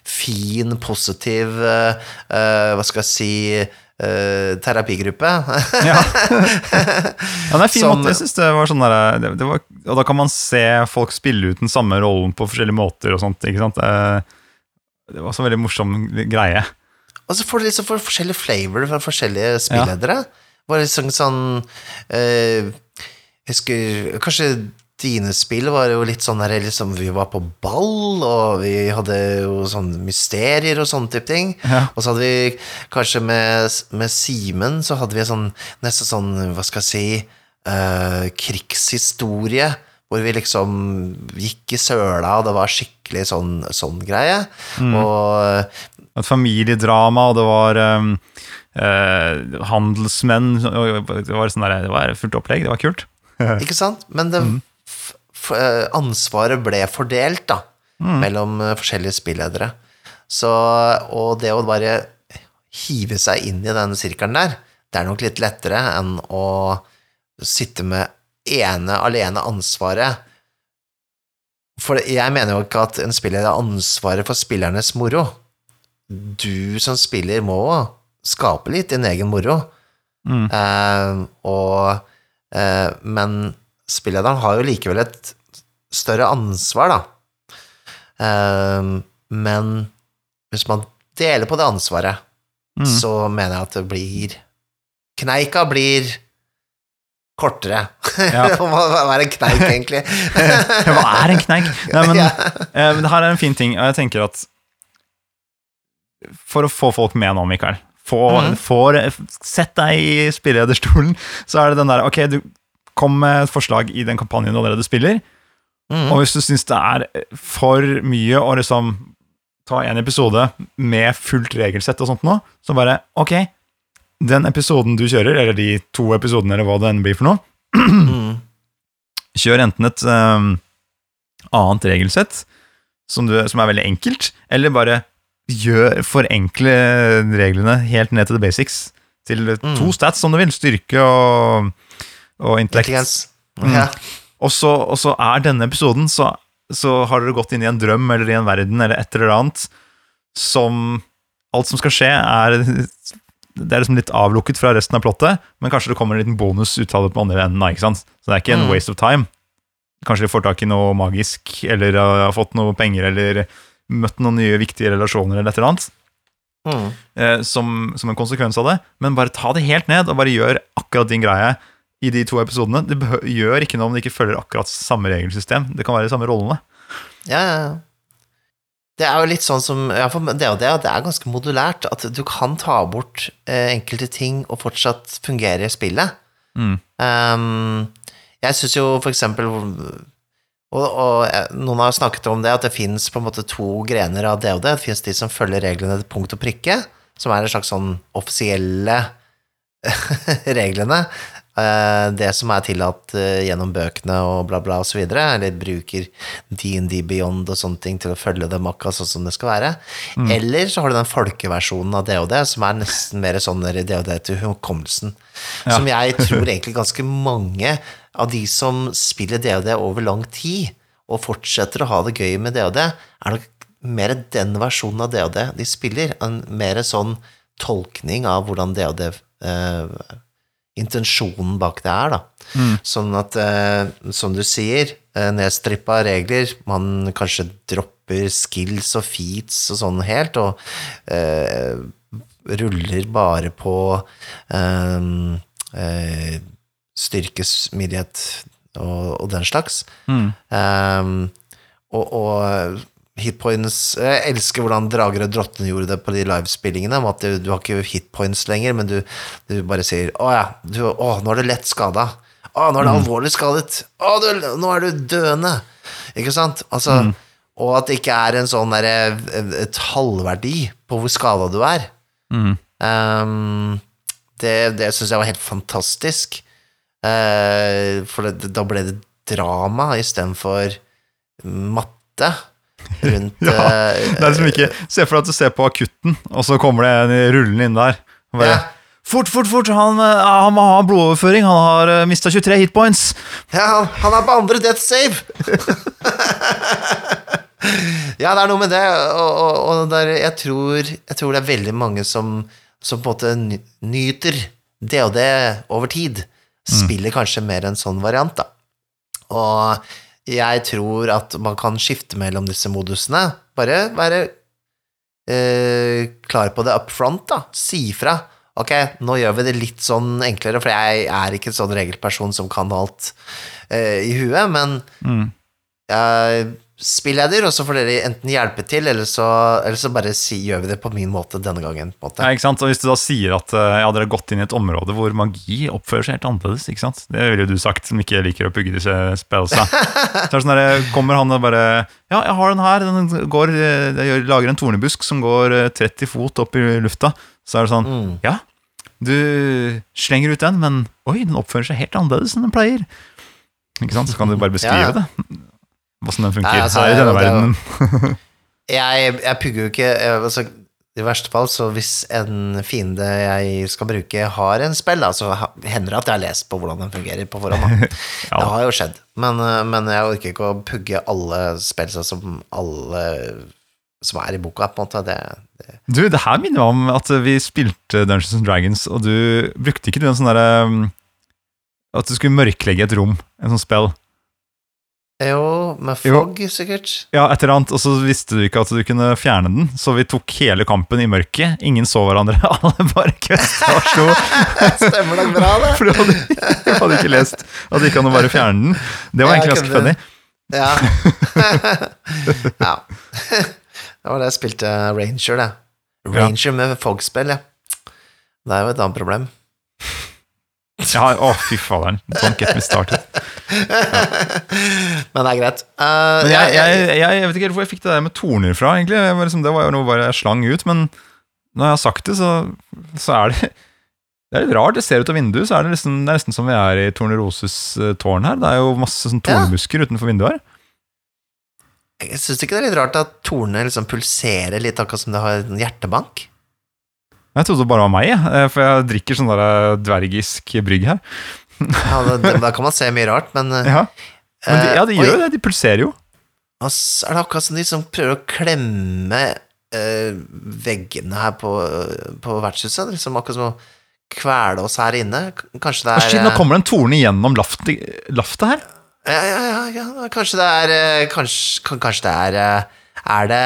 fin, positiv eh, eh, Hva skal jeg si eh, terapigruppe. Ja. ja, det er fin Som- måte. Jeg synes det var sånn der, det, det var, Og da kan man se folk spille ut den samme rollen på forskjellige måter og sånt. ikke sant? Det, det var så veldig morsom greie. Og så får du liksom for forskjellige flavor fra forskjellige spilledere. Var liksom sånn eh, husker Kanskje dine spill var jo litt sånn der liksom Vi var på ball, og vi hadde jo sånne mysterier og sånne type ting. Ja. Og så hadde vi kanskje med, med Simen så hadde vi sånn nesten sånn, hva skal jeg si, eh, krigshistorie. Hvor vi liksom gikk i søla, og det var skikkelig sånn, sånn greie. Og Et familiedrama, og det var um, uh, handelsmenn Det var sånn der, det var fullt opplegg. Det var kult. Ikke sant? Men det, f eh, ansvaret ble fordelt, da, mellom eh, forskjellige spilledere. Så, og det å bare hive seg inn i den sirkelen der, det er nok litt lettere enn å sitte med ene alene ansvaret. For jeg mener jo ikke at en spiller har ansvaret for spillernes moro. Du som spiller må skape litt din egen moro. Mm. Eh, og, men spillederen har jo likevel et større ansvar, da. Eh, men hvis man deler på det ansvaret, Mm. så mener jeg at det blir Kneika blir kortere. Ja. Hva hva er en kneik, egentlig? Hva er en kneik? Nei, men, Ja. eh, men det her er en fin ting, og jeg tenker at For å få folk med nå, Mikael få, mm. får Sett deg i spillederstolen, så er det den der Ok, du kom med et forslag i den kampanjen du allerede spiller, Mm. og hvis du syns det er for mye å liksom ta en episode med fullt regelsett og sånt nå, så bare Ok, den episoden du kjører, eller de to episodene, eller hva det enn blir for noe, Mm. Kjør enten et um, annet regelsett som, du, som er veldig enkelt, eller bare gjør, forenkle reglene helt ned til the basics. Til Mm. to stats, som du vil. Styrke og, og intellekt. Mm. Ja. Og så, er denne episoden, så, så har dere gått inn i en drøm eller i en verden eller et eller annet som Alt som skal skje, er det er liksom litt avlukket fra resten av plottet, men kanskje det kommer en liten bonus ut av det på andre enden. ikke sant? Så det er ikke en Mm. waste of time. Kanskje de får tak i noe magisk, eller har fått noe penger, eller møtt noen nye viktige relasjoner, eller et eller annet, Mm. eh, som, som en konsekvens av det. Men bare ta det helt ned, og bare gjør akkurat din greie i de to episodene. Det gjør ikke noe om det ikke følger akkurat samme regelsystem. Det kan være de samme rollene. Ja, ja, ja. Det er jo litt sånn som ja, det, det, det er ganske modulært. At du kan ta bort eh, enkelte ting og fortsatt fungere i spillet. Mm. Um, jeg syns jo for eksempel og, og eh, noen har snakket om det, at det fins på en måte to grener av og det. Fins de som følger reglene til punkt og prikke, som er en slags sånn offisielle reglene. Eh, det som er tillatt eh, gjennom bøkene og bla, bla, videre, eller bruker DND Beyond og sånne ting til å følge dem akkurat sånn som det skal være. Eller så har du den folkeversjonen av DOD, som er nesten mer sånn DOD til hukommelsen. Ja. Som jeg tror egentlig ganske mange av de som spiller DOD over lang tid, og fortsetter å ha det gøy med DOD, er nok mer den versjonen av DOD de spiller, en mer sånn tolkning av hvordan DOD eh, intensjonen bak det er, da. Sånn at, eh, som du sier, eh, nedstrippa regler, man kanskje dropper skills og feats og sånn helt, og eh, ruller bare på eh, eh, styrke, smidighet og, og den slags. Mm. Um, og, og hitpoints Jeg elsker hvordan Drager og Drottene gjorde det på de livespillingene, om at du, du har ikke hitpoints lenger, men du, du bare sier 'Å ja, du, å, nå er du lett skada'. 'Å, nå er du alvorlig skadet'. 'Å, du, nå er du døende'. Ikke sant? Altså, Og at det ikke er en sånn der, et halvverdi på hvor skada du er. Mm. Um, det det syns jeg var helt fantastisk. Eh, for det, da ble det drama istedenfor matte rundt Ja, eh, Det er liksom ikke Se for deg at du ser på akutten, og så kommer det en rullende inn der. Og bare, Ja. Fort, fort, fort! Han, eh, han må ha blodoverføring. Han har mista 23 hitpoints. Ja, han, han er på andre death save! ja, det er noe med det, og, og, og der, jeg, tror, jeg tror det er veldig mange som, som på en måte ny- nyter DOD over tid, spiller kanskje mer en sånn variant, da. Og jeg tror at man kan skifte mellom disse modusene. Bare være eh, klar på det up front, da. Si fra. Ok, nå gjør vi det litt sånn enklere, for jeg er ikke en sånn regelperson som kan alt eh, i huet, men Mm. jeg spilleder, og så får dere enten hjelpe til, eller så, eller så bare si, gjør vi det på min måte denne gangen. måte. Ja, ikke sant? Og Hvis du da sier at eh, ja, dere har gått inn i et område hvor magi oppfører seg helt annerledes, ikke sant? det ville jo du sagt, som ikke liker å pugge disse spillene. Så er det sånn der, kommer han og bare Ja, jeg har den her. Den går, eh, jeg lager en tornebusk som går eh, 30 fot opp i lufta. Så er det sånn Mm. Ja, du slenger ut den, men oi, den oppfører seg helt annerledes enn den pleier. Ikke sant? Så kan du bare beskrive ja. det. Åssen den funker Nei, altså, her i denne er verdenen. Jeg, jeg pugger jo ikke altså, I verste fall, så hvis en fiende jeg skal bruke, har en spill, da, så hender det at jeg har lest på hvordan den fungerer på forhånd. Ja. Det har jo skjedd. Men, eh, men jeg orker ikke å pugge alle spill sånn som alle som er i boka, på en måte. Det, det. Du, det her minner meg om at vi spilte Dungeons and Dragons, og du brukte ikke du en sånn derre um, At du skulle mørklegge et rom, en sånn spill. Jo, med Jo. sikkert. Ja, et eller annet, og så visste du ikke at du kunne fjerne den, så vi tok hele kampen i mørket. Ingen så hverandre, alle bare kvesta og slo. Stemmer nok bra, det. For du hadde, du hadde ikke lest at det gikk an å bare fjerne den. Det var Ja, egentlig ganske funny. Ja. ja. Det var det jeg spilte Ranger, det. Ranger med fog-spill, ja. Det er jo et annet problem. Ja, å, fy faderen. Don't get me started. Men det er greit. Uh, Men jeg, jeg, jeg, jeg vet ikke helt hvor jeg fikk det der med torner fra, egentlig. Var liksom, det var jo noe bare jeg slang ut, men når jeg har sagt det, så, så er det Det er litt rart. Det ser ut av vinduet, så er det, liksom, det er nesten som vi er i Torneroses eh, tårn her. Det er jo masse sånn tornebusker utenfor vinduet her. Jeg syns ikke det er litt rart at tornene liksom pulserer litt, akkurat som det har en hjertebank? Jeg trodde det bare var meg, jeg, eh, for jeg drikker sånn der eh, dvergisk brygg her. Ja, da, kan man se mye rart, men, uh, Ja, Men de, ja, de gjør jo det. De pulserer jo. og så er det akkurat som de som prøver å klemme eh, veggene her på, på vertshuset. Liksom akkurat som å kvele oss her inne. Kanskje det er shit, nå eh, kommer det en torne gjennom laftet, laftet her. Ja, ja, ja, ja. Kanskje det er eh, Kanskje, kanskje det er eh, Er det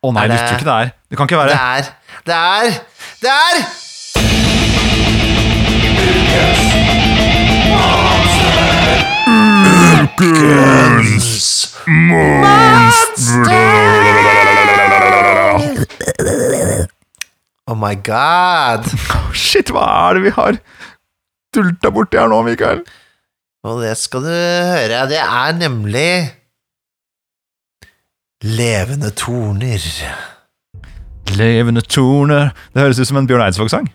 Å nei, du tror ikke det er. Det kan ikke Det være. er Det er Det er Oh my god. Shit, hva er det vi har dulta borti her nå, Mikael? Og det skal du høre. Det er nemlig Levende torner. Levende torner Det høres ut som en Bjørn Eidsvåg-sang.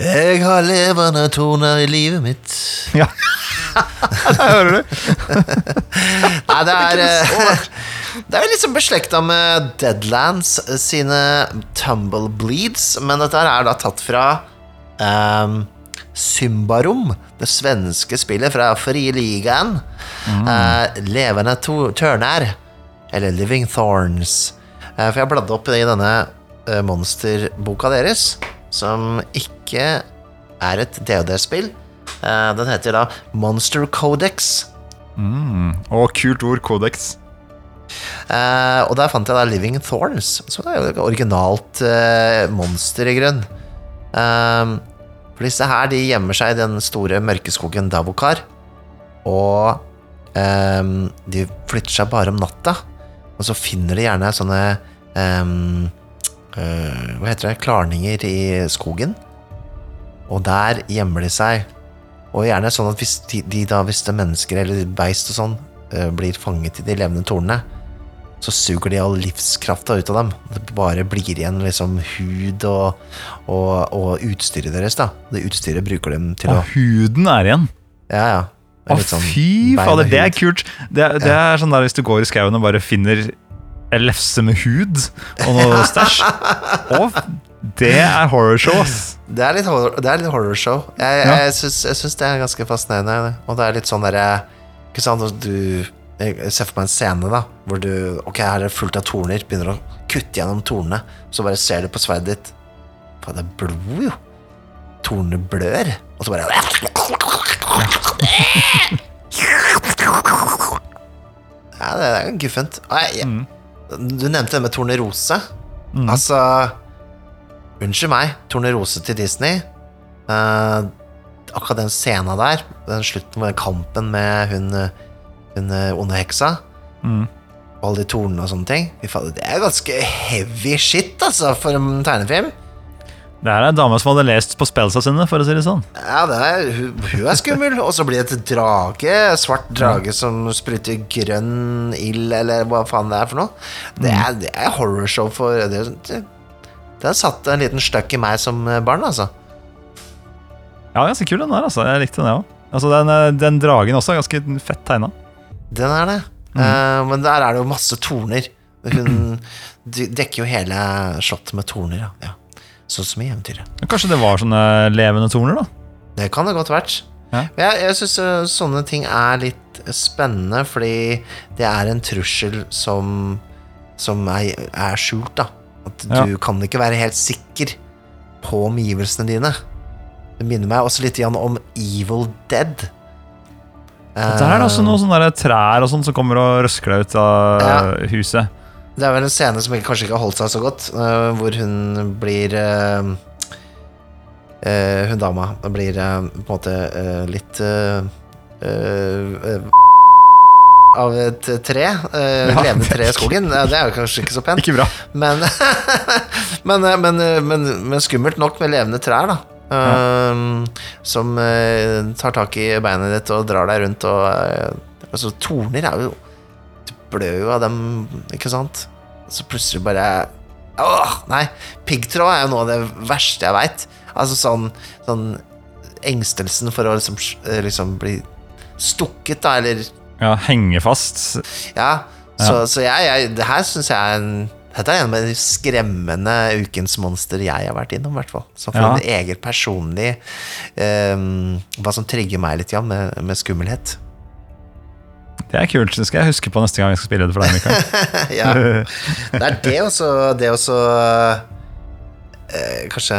Jeg har levende torner i livet mitt. Ja. Der hører du. Nei, det er eh, Det er liksom beslekta med Deadlands sine Tumblebleeds, men dette er da tatt fra um, Symbarom, det svenske spillet fra Friligaen. Mm. Uh, levende to tørner, eller Living Thorns. Eh, for jeg bladde opp i denne eh, monsterboka deres, som ikke er et DOD-spill. Eh, den heter da Monster Codex. Mm. Og kult ord, Codex. Og der fant jeg da Living Thorns, som er jo et originalt monster i grunn. For disse her de gjemmer seg i den store mørkeskogen Davokar. Og de flytter seg bare om natta. Og så finner de gjerne sånne eh, uh, Hva heter det? Klarninger i skogen. Og der gjemmer de seg. Og gjerne sånn at hvis de, de da, hvis det er mennesker eller beist og sånn uh, blir fanget i de levende tornene, så suger de all livskrafta ut av dem. Det bare blir igjen liksom hud og, og, og utstyret deres, da. Det utstyret bruker dem til å Og huden er igjen. Ja, ja. Å, sånn fy fader, det er kult. Det, er- ja. er sånn der hvis du går i skauen og bare finner lefse med hud og noe stæsj. Og det er horrorshow, ass. Det er litt, horror, det er litt horrorshow. Jeg, Ja. jeg, syns, jeg syns det er ganske fascinerende. Og det er litt sånn derre Ikke sant, du Jeg ser for meg en scene da hvor du Ok, her er det fullt av torner, begynner å kutte gjennom tornene, så bare ser du på sverdet ditt. Faen, det er blod, jo. Tornene blør. Og så bare Ja, det er guffent. Nei, jeg- Mm. Du nevnte det med tornerose. Mm. Altså Unnskyld meg, tornerose til Disney. Eh, akkurat den scena der, den slutten med kampen med hun, hun eh, onde heksa, Mm. og alle de tornene og sånne ting Det er ganske heavy shit, altså, for en tegnefilm. Det her er en dame som hadde lest på spellsa sine, for å si det sånn. Ja, det er, hun, hun er skummel. Og så blir det et drage, svart drage som spruter grønn ild, eller hva faen det er for noe. Det er, det er horrorshow for Det, det, det har satt en liten støkk i meg som barn, altså. Ja, ganske kul den der, altså. Jeg likte den, jeg òg. Altså, den, eh, den dragen også er ganske fett tegna. Den er det. Eh, men der er det jo masse torner. Hun dekker jo hele slottet med torner, ja. Sånn som i eventyret. Kanskje det var sånne levende torner, da? Det kan det godt vært. Ja. Jeg, jeg syns sånne ting er litt spennende, fordi det er en trussel som, som er, er skjult, da. At Ja. du kan ikke være helt sikker på omgivelsene dine. Det minner meg også litt om Evil Dead. Det er det også Eh, noen sånne trær og sånt som kommer og røsker deg ut av Ja. huset. Det er vel en scene som kanskje ikke har holdt seg så godt, uh, hvor hun blir uh, uh, Hun dama blir på en måte litt Av et tre. Ja. levende tre i skogen. Det er jo kanskje ikke så pent, Ikke bra. men, men, men, men, skummelt nok med levende trær, da. Ja. Som øh, tar tak i beinet ditt og drar deg rundt og Altså, torner er jo blør jo av dem, ikke sant? Så plutselig bare Åh, nei! Piggtråd er jo noe av det verste jeg veit. Altså sånn, sånn Engstelsen for å liksom, eh, liksom bli stukket, da, eller Ja, henge fast. Ja. Så, så jeg, jeg Det her syns jeg er en dette er en av de skremmende ukens monster jeg har vært innom, hvert fall. Så for Ja. en egen personlig um, Hva som trigger meg litt ja, med, med skummelhet. Det er kult. Det skal jeg huske på neste gang jeg skal spille det for deg, Mikael. ja. Det er det også Det også eh, Kanskje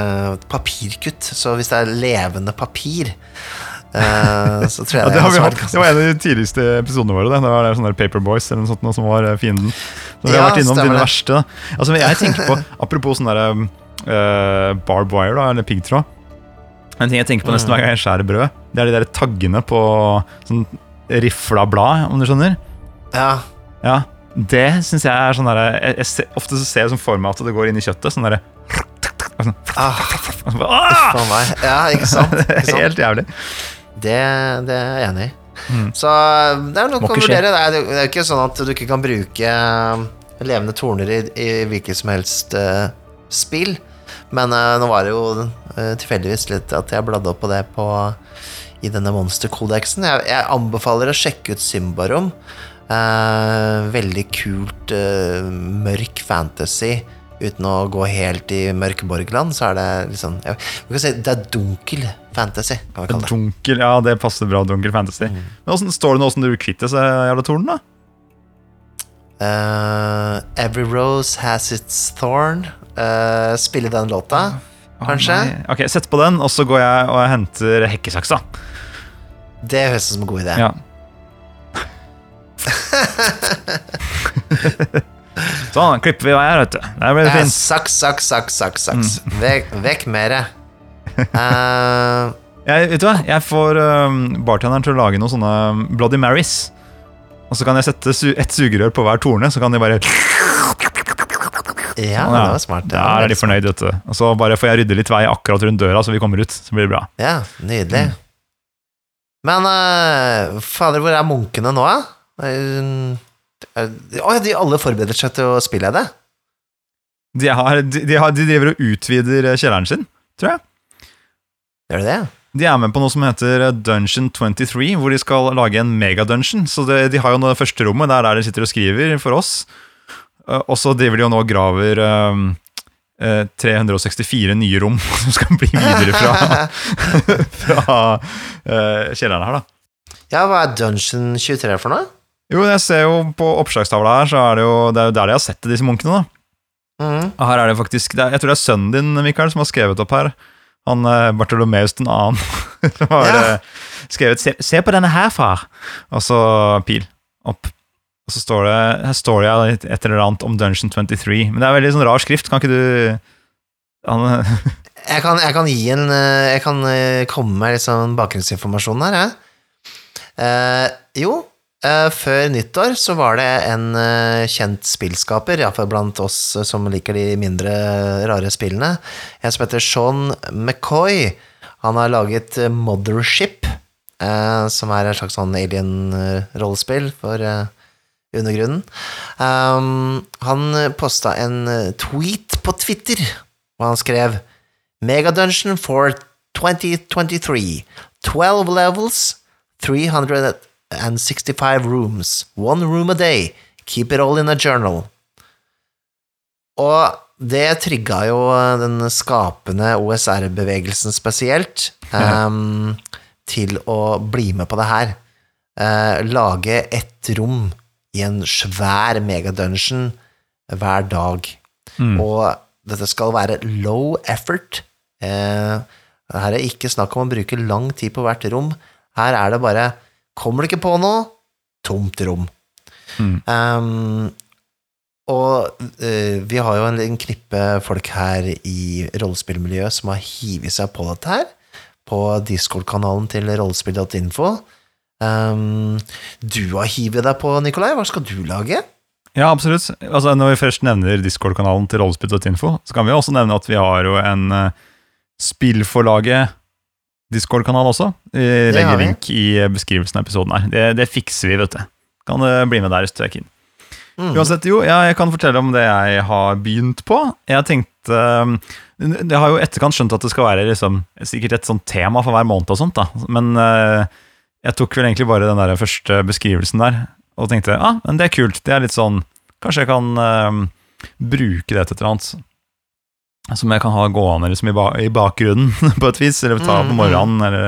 papirkutt. Så hvis det er levende papir, eh, så tror jeg Ja, det, har vi hatt. det var en av de tidligste episodene våre. Det, det var det sånn Paperboys eller noe sånt noe som var eh, fienden. Så vi har Ja, vært innom dine det. verste. Altså, jeg tenker på, Apropos sånn der uh, barb wire, da, eller piggtråd. En ting jeg tenker på Mm. nesten hver gang jeg skjærer brød, det er de der taggene på sånn rifla blad, om du skjønner. Ja. Ja, Det syns jeg er sånn derre jeg, jeg ser, Ofte så ser jeg sånn for meg at det går inn i kjøttet. Sånn derre sånn, Ah, ah! for meg. Ja, ikke sant? Ikke sant? Helt jævlig. Det, det er jeg enig i. Mm. Så det er noe Må å ikke skje. vurdere. Det er, det er ikke sånn at du ikke kan bruke eh, levende torner i, i hvilket som helst eh, spill. Men eh, nå var det jo eh, tilfeldigvis litt at jeg bladde opp på det på, i denne monsterkodeksen. Jeg, jeg anbefaler å sjekke ut Symbarom. Eh, veldig kult, eh, mørk fantasy. Uten å gå helt i mørkeborgland, så er det liksom jeg, kan si, Det er dunkel fantasy, kan vi kalle det. Dunkel, ja, det passer bra. Dunkel fantasy. Mm. Men hvordan, Står det noe åssen du kvitter seg jævla tornen, da? Uh, Every Rose Has Its Thorn. Uh, spille den låta, kanskje? Å, nei. ok, Sett på den, og så går jeg og henter hekkesaks, da. Det høres ut som en god idé. Ja. sånn, klipper vi vei her, vet du. Der blir det Eh, fint. saks, saks, saks, saks. saks. Mm. Vekk, vekk mere. Uh... Jeg, vet du hva? jeg får um, bartenderen til å lage noen sånne Bloody Marys. Og så kan jeg sette su et sugerør på hver torne, så kan de bare ja, det var smart. det var Der er de fornøyd, vet du. Og så bare får jeg rydde litt vei akkurat rundt døra, så vi kommer ut. Så blir det bra. Ja, nydelig. Mm. Men uh, fader, hvor er munkene nå, da? Eh, er- de alle forbereder seg til å spille det? De, har, de, de, har, de driver og utvider eh, kjelleren sin, tror jeg. Gjør de det? De er med på noe som heter eh, Dungeon 23, hvor de skal lage en megadungeon. Så det, de har jo det første rommet, det er der de sitter og skriver for oss. Og så driver de jo nå og graver 364 nye rom som skal bli videre fra, fra uh, kjelleren her, da. Ja, hva er Dungeon 23 for noe? Jo, jeg ser jo på oppslagstavla her, så er det jo, det er jo der de har sett disse munkene, da. Mm. Her er det faktisk det er, Jeg tror det er sønnen din, Mikael, som har skrevet opp her. Han eh, Bartolomeus den annen. som har Ja. eh, skrevet se, 'Se på denne her, far!' Og så pil opp. Og så står det Her står det et eller annet om Dungeon 23. Men det er veldig sånn rar skrift. Kan ikke du han, Jeg kan, jeg kan gi en eh, Jeg kan eh, komme med litt sånn bakgrunnsinformasjon her, jeg. Eh, jo, eh, før nyttår så var det en eh, kjent spillskaper, iallfall blant oss eh, som liker de mindre rare spillene, en som heter Sean McCoy. Han har laget eh, Mothership, eh, som er en slags sånn alien-rollespill for eh, undergrunnen. Um, han posta en eh, tweet på Twitter, og han skrev Megadungeon for 2023. 12 levels, 365 rooms. One room a day. Keep it all in a journal. Og det trigga jo den skapende OSR-bevegelsen spesielt um, til å bli med på det her. Uh, lage ett rom i en svær megadungeon hver dag. Mm. Og dette skal være low effort. Eh, her er ikke snakk om å bruke lang tid på hvert rom. Her er det bare Kommer du ikke på noe? Tomt rom. Mm. Um, og uh, vi har jo en liten knippe folk her i rollespillmiljøet som har hivet seg på dette her, på Discord-kanalen til rollespill.info. Um, du har hivet deg på, Nikolai. Hva skal du lage? Ja, absolutt. Altså, når vi først nevner Discord-kanalen til rollespill.info, så kan vi også nevne at vi har jo en uh, spillforlaget Discord-kanal også. Vi legger link i eh, beskrivelsen av episoden her. Det, det fikser vi, vet du. Kan uh, bli med der hvis du er keen. Mm. Uansett, jo, ja, jeg kan fortelle om det jeg har begynt på. Jeg tenkte Jeg har jo etterkant skjønt at det skal være liksom, sikkert et sånt tema for hver måned og sånt, da. Men uh, jeg tok vel egentlig bare den der første beskrivelsen der, og tenkte ja, ah, men det er kult. Det er litt sånn Kanskje jeg kan uh, bruke det til et eller annet. Som jeg kan ha gående liksom i, ba i bakgrunnen, på et vis. Eller ta Mm, på morgenen, eller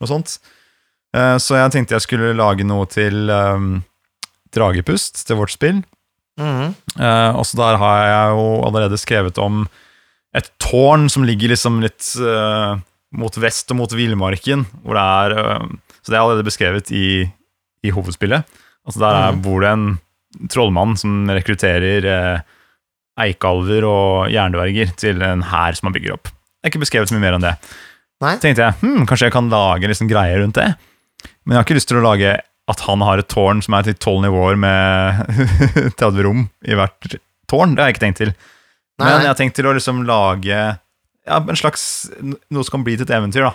noe sånt. Uh, så jeg tenkte jeg skulle lage noe til um, Dragepust, til vårt spill. Mm. Uh, også der har jeg jo allerede skrevet om et tårn som ligger liksom litt mot vest og mot villmarken. Hvor det er Så det er allerede beskrevet i, i hovedspillet. Altså Der er, Mhm. bor det en trollmann som rekrutterer eh, eikalver og jerndverger til en hær som han bygger opp. Det er ikke beskrevet så mye mer enn det. Nei. tenkte jeg hm, kanskje jeg kan lage liksom greier rundt det. Men jeg har ikke lyst til å lage at han har et tårn som er til tolv nivåer med 30 rom i hvert tårn. Det har jeg ikke tenkt til. Nei, Men jeg har tenkt til å liksom lage ja, en slags noe som kan bli til et eventyr. da.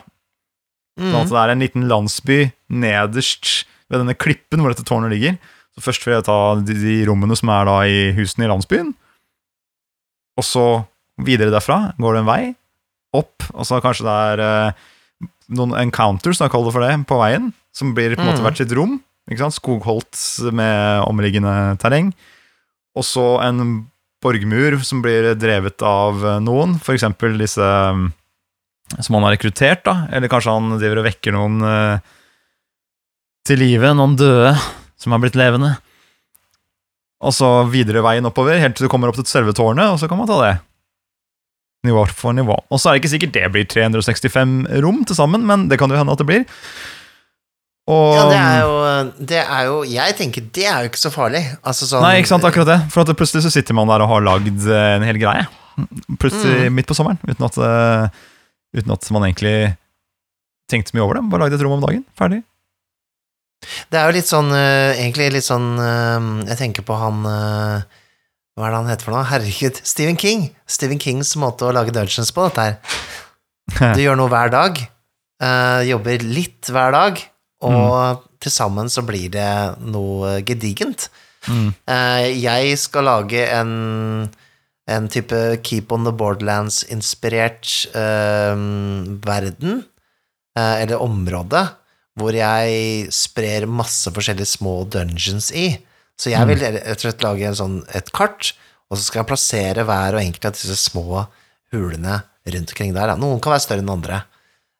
Sånn at det er en liten landsby nederst ved denne klippen hvor dette tårnet ligger. Så først vil jeg ta de, de rommene som er da i husene i landsbyen. Og så videre derfra går det en vei opp, og så kanskje det er eh, noen encounters, da kaller det for det, på veien, som blir på en måte Mhm. hvert sitt rom. Ikke sant? Skogholt med omliggende terreng. Og så en borgmur som blir drevet av noen, for eksempel disse mm, som han har rekruttert, da. Eller kanskje han driver og vekker noen eh, til live, noen døde som har blitt levende. Og så videre veien oppover, helt til du kommer opp til selve tårnet, og så kan man ta det. Nivå for nivå. Og så er det ikke sikkert det blir 365 rom til sammen, men det kan jo hende at det blir. Og Ja, det er jo Det er jo Jeg tenker det er jo ikke så farlig. Altså sånn Nei, ikke sant, akkurat det. For plutselig så sitter man der og har lagd eh, en hel greie. Plutselig Mm. midt på sommeren, uten at, eh, uten at man egentlig tenkte mye over det. Bare lagde et rom om dagen. Ferdig. Det er jo litt sånn eh, Egentlig litt sånn eh, Jeg tenker på han eh, Hva er det han heter for noe? Herregud, Stephen King. Stephen Kings måte å lage dungeons på, dette her. Du gjør noe hver dag. jobber litt hver dag, og til sammen så blir det noe gedigent. Mm. Jeg skal lage en, en type Keep on the Borderlands-inspirert eh, verden, eh, eller område, hvor jeg sprer masse forskjellige små dungeons i. Så jeg vil rett og slett lage en sånn, et kart, og så skal jeg plassere hver og enkelt av disse små hulene rundt omkring der. da. Noen kan være større enn andre.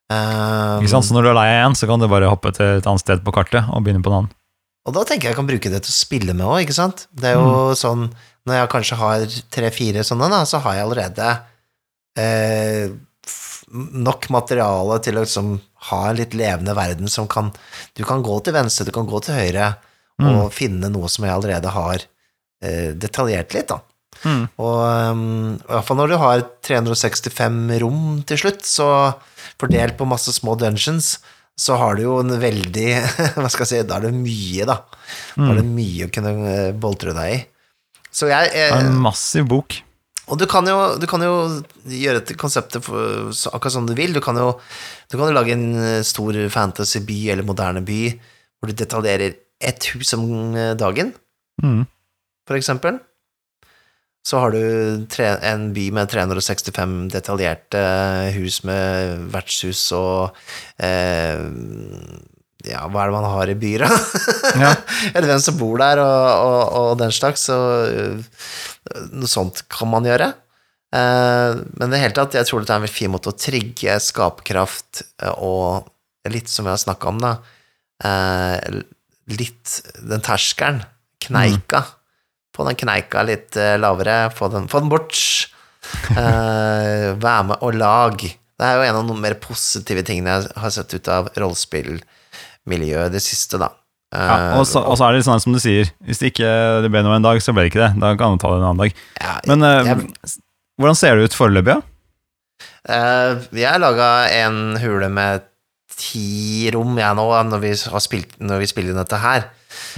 Um, Ikke sant? Så når du er lei av én, så kan du bare hoppe til et annet sted på kartet og begynne på en annen. Og da tenker jeg jeg kan bruke det til å spille med òg, ikke sant? Det er jo sånn Når jeg kanskje har tre-fire sånne, da, så har jeg allerede eh, nok materiale til å liksom ha en litt levende verden som kan Du kan gå til venstre, du kan gå til høyre, og finne noe som jeg allerede har eh, detaljert litt, da. Mm. Og um, i hvert fall når du har 365 rom til slutt, så fordelt på masse små dungeons, så har du jo en veldig Hva skal jeg si, da er det mye, da. Da er det mye å kunne eh, boltre deg i. Så jeg Det er eh, en massiv bok. Og du kan jo, du kan jo gjøre et konseptet for, så, akkurat som du vil. Du kan jo du kan jo lage en stor stor fantasyby eller moderne by hvor du detaljerer ett hus om eh, dagen Mm. for eksempel. Så har du tre, en by med 365 detaljerte hus med vertshus og eh, Ja, hva er det man har i byer? Ja. Eller hvem som bor der, og, og, og den slags. Så eh, noe sånt kan man gjøre. Eh, men i det hele tatt, jeg tror det er en fin måte å trigge skaperkraft eh, og litt som vi har snakka om, da. Eh, litt den terskelen, kneika. Få den kneika litt eh, lavere, få den, få den bort. Eh, Være med og lag. Det er jo en av de mer positive tingene jeg har sett ut av rollespillmiljøet det siste, da. Ja, og, så, og så er det litt sånn som du sier, hvis det ikke det ble noe en dag, så ble det ikke det. Da kan du ta det en annen dag. Ja, Men eh, jeg, hvordan ser det ut foreløpig? Ja? eh, jeg laga en hule med ti rom, jeg nå, når vi, har spilt, når vi spiller inn dette her.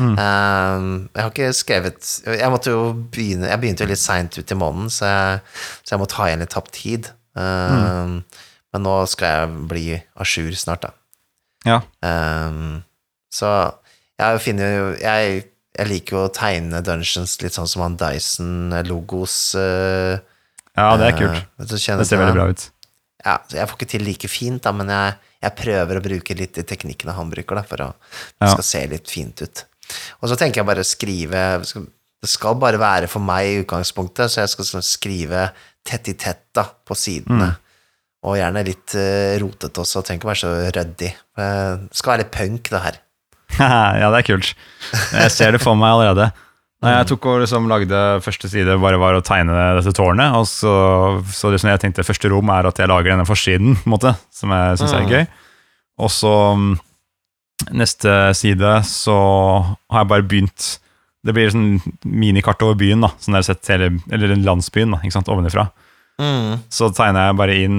Mm. Eh, jeg har ikke skrevet Jeg måtte jo begynne Jeg begynte jo litt seint ut i måneden, så jeg, så jeg må ta igjen litt tapt tid. Mm. Men nå skal jeg bli a jour snart, da. Ja. Um, så jeg finner jo jeg, jeg liker jo å tegne dungeons litt sånn som han Dyson-logos. Uh, ja, det er kult. Uh, Det ser veldig bra ut. Ja, så jeg får ikke til like fint, da, men jeg, jeg prøver å bruke litt de teknikkene han bruker, da, for å det Ja. skal se litt fint ut. Og så tenker jeg bare å skrive skal- Det skal bare være for meg i utgangspunktet, så jeg skal sånn skrive tett i tett da, på sidene. Mm. Og gjerne litt uh, rotete også, trenger ikke være så ryddig. Eh, Det skal være punk, det her. ja, det er kult. Jeg ser det for meg allerede. Når jeg tok og liksom lagde første side bare var å tegne dette tårnet, og så, så liksom jeg tenkte første rom er at jeg lager denne forsiden, på en måte, som jeg syns er Mm. gøy. Og så mm, neste side så har jeg bare begynt Det blir sånn minikart over byen, da, sånn der sett hele, eller landsbyen, da, ikke sant, ovenifra. Mm. Så tegner jeg bare inn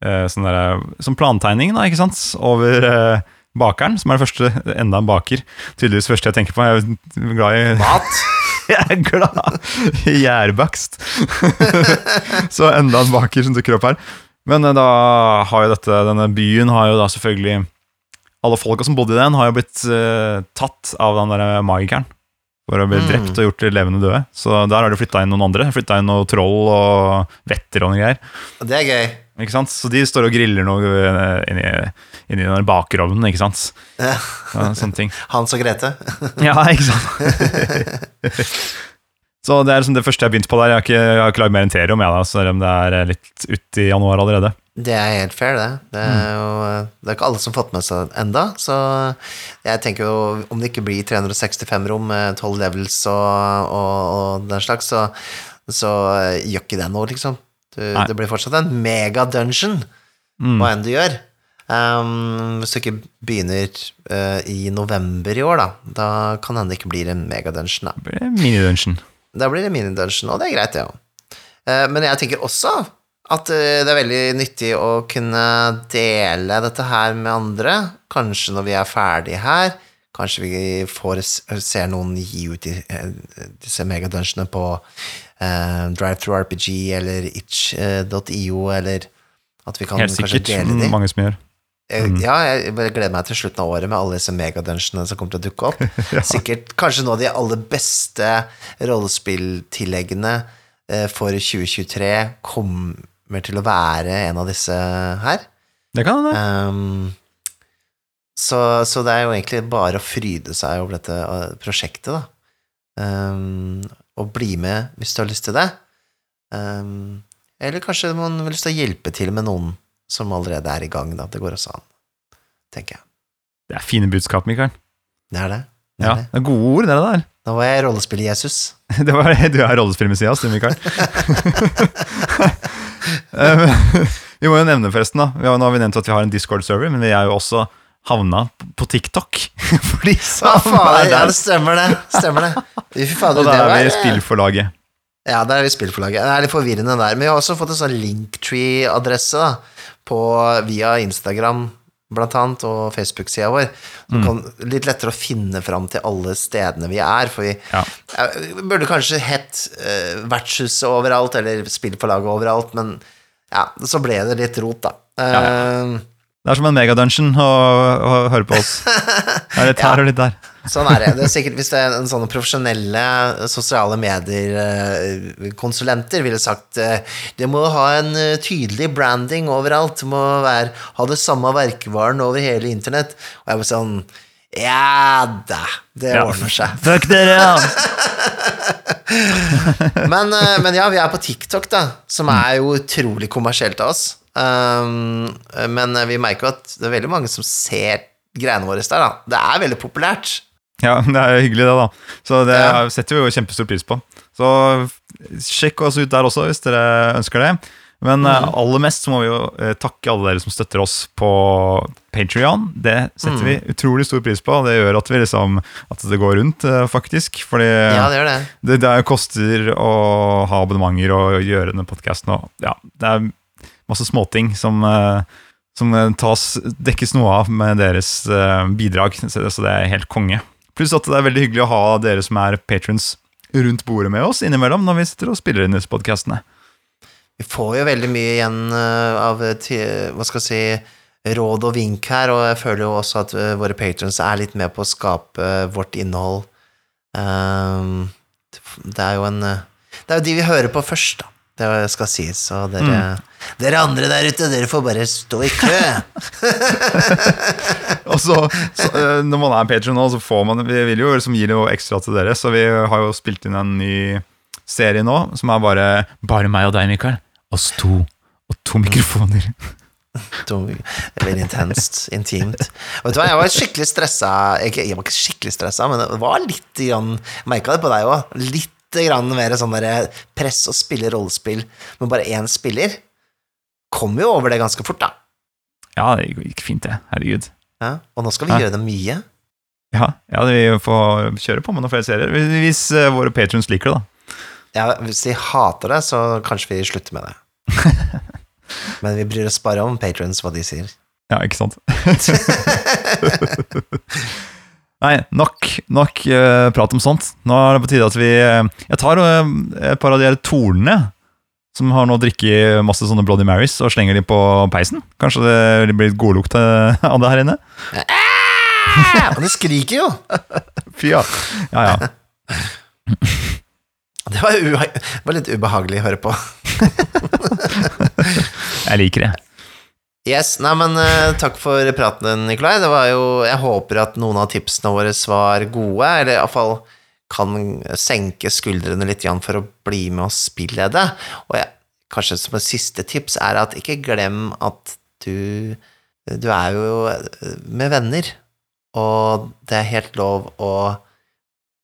der, som plantegning, da, ikke sant, over eh, bakeren, som er det første, enda en baker. Tydeligvis første jeg tenker på. Jeg er glad i Mat. Jeg er glad i gjærbakst. Så enda en baker som dukker opp her. Men eh, da har jo dette, denne byen har jo da selvfølgelig Alle folka som bodde i den, har jo blitt eh, tatt av den der magikeren. For å bli Mm. drept og gjort til levende døde. Så der har de flytta inn noen andre. Flytta inn noen troll og vetter og noen greier. Det er gøy. Ikke sant? Så de står og griller noe eh, inni, inni den bakerovnen, ikke sant. Ja. Ja, sånne ting. Hans og Grete. Ja, ikke sant? så det er liksom det første jeg begynte på der. Jeg har ikke, jeg har ikke lagd mer enn Terium, jeg, da, selv om det er eh, litt ut i januar allerede. Det er helt fair, det. Det er jo det er ikke alle som har fått med seg det enda, så jeg tenker jo om det ikke blir 365 rom med 12 levels og, og, og den slags, så, så gjør ikke det noe, liksom. Du, det blir fortsatt en mega-dungeon, Mm. hva enn du gjør. Um, hvis du ikke begynner uh, i november i år, da, da kan hende det ikke blir en megadungeon. Da. Det blir Mini-dungeon. Da blir det minidungeon, og det er greit, det òg. Men jeg tenker også at uh, det er veldig nyttig å kunne dele dette her med andre. Kanskje når vi er ferdige her. Kanskje vi får ser noen gi ut de, eh, disse megadungeonene på eh, DriveThruRPG eller itch.io, eller at vi kan Helt dele sikkert dele de. mange som gjør. Mm. Ja, jeg gleder meg til slutten av året med alle disse megadungeonene som kommer til å dukke opp. Sikkert kanskje nå de aller beste rollespilltilleggene eh, for 2023 kommer til å være en av disse her. Det kan det. Um, så, så det er jo egentlig bare å fryde seg over dette eh, prosjektet, da. Um, og bli med hvis du har lyst til det. Um, eller kanskje man har lyst til å hjelpe til med noen som allerede er i gang, da. Det går også an, tenker jeg. Det er fine budskap, Mikael. Det er det. Ja, det er gode ord, det der. Nå var jeg rollespill-Jesus. Du er rollespill-Messias, du, Mikael. Eh, vi må jo nevne, forresten, da. Nå har vi nevnt at vi har en Discord-server, men vi er jo også havna på TikTok. Fordi Hva faen? Ja, det stemmer det. Stemmer det. Fy fader, Og da er vi i spillforlaget. Ja, der er vi spillforlaget. Det er litt forvirrende der. Men vi har også fått en sånn linktree-adresse da, på, via Instagram blant annet, og Facebook-sida vår. Så Mm. kan litt lettere å finne fram til alle stedene vi er. For vi Ja. burde kanskje hett uh, Vertshuset overalt, eller Spillforlaget overalt, men ja, så ble det litt rot, da. Eh, Det er som en megadungeon å, å høre på oss. Det er litt her og litt der. Sånn er det. det er sikkert Hvis det er en sånne profesjonelle sosiale medier-konsulenter ville sagt eh, det må ha en eh, tydelig branding overalt, det må være, ha det samme verkevaren over hele internett. Og jeg var sånn Ja da, det Ja. ordner seg. Fuck dere, ja! Men, eh, men ja, vi er på TikTok, da, som er jo utrolig kommersielt av oss. Um, men vi merker jo at det er veldig mange som ser greiene våre der, da. Det er veldig populært. Ja, det er hyggelig, det, da. Så det Ja. setter vi jo kjempestor pris på. Så sjekk oss ut der også, hvis dere ønsker det. Men eh, aller mest så må vi jo eh, takke alle dere som støtter oss på Patrion. Det setter vi utrolig stor pris på, og det gjør at, vi liksom, at det går rundt, eh, faktisk. Fordi Ja, det gjør det. det, det er- koster å ha abonnementer og gjøre denne podkasten. Ja, det er masse småting som, eh, som eh, tas, dekkes noe av med deres eh, bidrag, så det, er helt konge. Pluss at det er veldig hyggelig å ha dere som er patrons rundt bordet med oss innimellom når vi sitter og spiller inn disse podkastene. Vi får jo veldig mye igjen av hva skal jeg si, råd og vink her, og jeg føler jo også at våre patrons er litt med på å skape vårt innhold. Ehm, det er jo en Det er jo de vi hører på først, da. Det skal sies. Og dere, dere andre der ute, dere får bare stå i kø. Og så, så eh, Når man er patron nå, så får man Vi vil jo liksom gi noe ekstra til dere, så vi har jo spilt inn en ny serie nå, som er bare Bare meg og deg, Mikael. Oss to. Og to mikrofoner. Dum- Veldig intenst. Intimt. Og vet du hva, jeg var skikkelig stressa. Jeg, jeg var ikke skikkelig stressa, men det var litt grann Merka det på deg òg. Litt mer sånn der press og spille rollespill med bare én spiller. Kom jo over det ganske fort, da. Ja, det gikk fint, det. Herregud. Ja, og nå skal vi Ja. gjøre det mye. Ja, ja, vi får kjøre på med noen flere serier. Hvis, eh, våre patrons liker det, da. Ja, hvis de hater det, så kanskje vi slutter med det. Men vi bryr oss bare om patrons, hva de sier. Ja, ikke sant? Nei, nok, nok uh, prat om sånt. Nå er det på tide at vi eh, Jeg tar uh, et par av de her tornene som har nå drikket masse sånne Bloody Marys og slenger de på peisen. Kanskje det blir litt godlukt av det her inne? Ah, det skriker jo! Fy ja. Ja, ja. Det var, var litt ubehagelig å høre på. Jeg liker det. Yes, nei, men uh, takk for praten, Nikolai. Det var jo Jeg håper at noen av tipsene våre var gode, eller iallfall kan senke skuldrene litt for å bli med og spille det. Og jeg, kanskje som et siste tips er at ikke glem at du Du er jo med venner, og det er helt lov å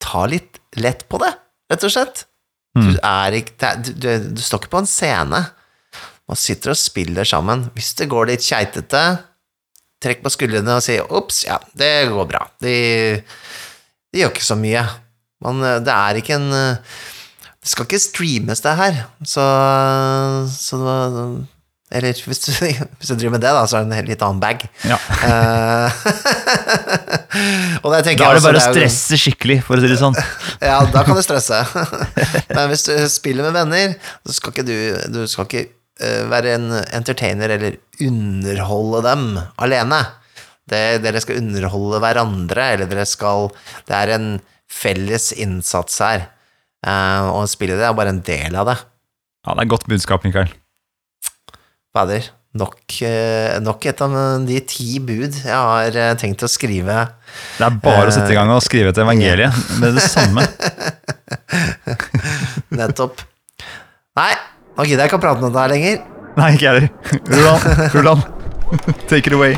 ta litt lett på det, rett og slett. Du, Mm. er ikke, du, du, du står ikke på en scene. Man sitter og spiller sammen. Hvis det går litt keitete, trekk på skuldrene og si 'ops, ja, det går bra'. De, de gjør ikke så mye. Man, det er ikke en Det skal ikke streames, det her. Så, så Eller hvis du, hvis du driver med det, da, så er det en litt annen bag. Ja. Eh, og det Da er det bare å stresse skikkelig, for å si det sånn. ja, da kan du stresse. Men hvis du spiller med venner, så skal ikke du Du skal ikke eh, være en entertainer eller underholde dem alene. Det, dere skal underholde hverandre, eller dere skal Det er en felles innsats her. Uh, og spillet det er bare en del av det. Ja, det er godt budskap, Mikael. Fader. Nok, eh, nok et av de ti bud jeg har eh, tenkt å skrive. Det er bare å sette i gang og skrive et evangelie med det samme. Nettopp. Nei, nå gidder jeg ikke å prate om det her lenger. Nei, ikke jeg heller. Rull. Rull on. Take it away.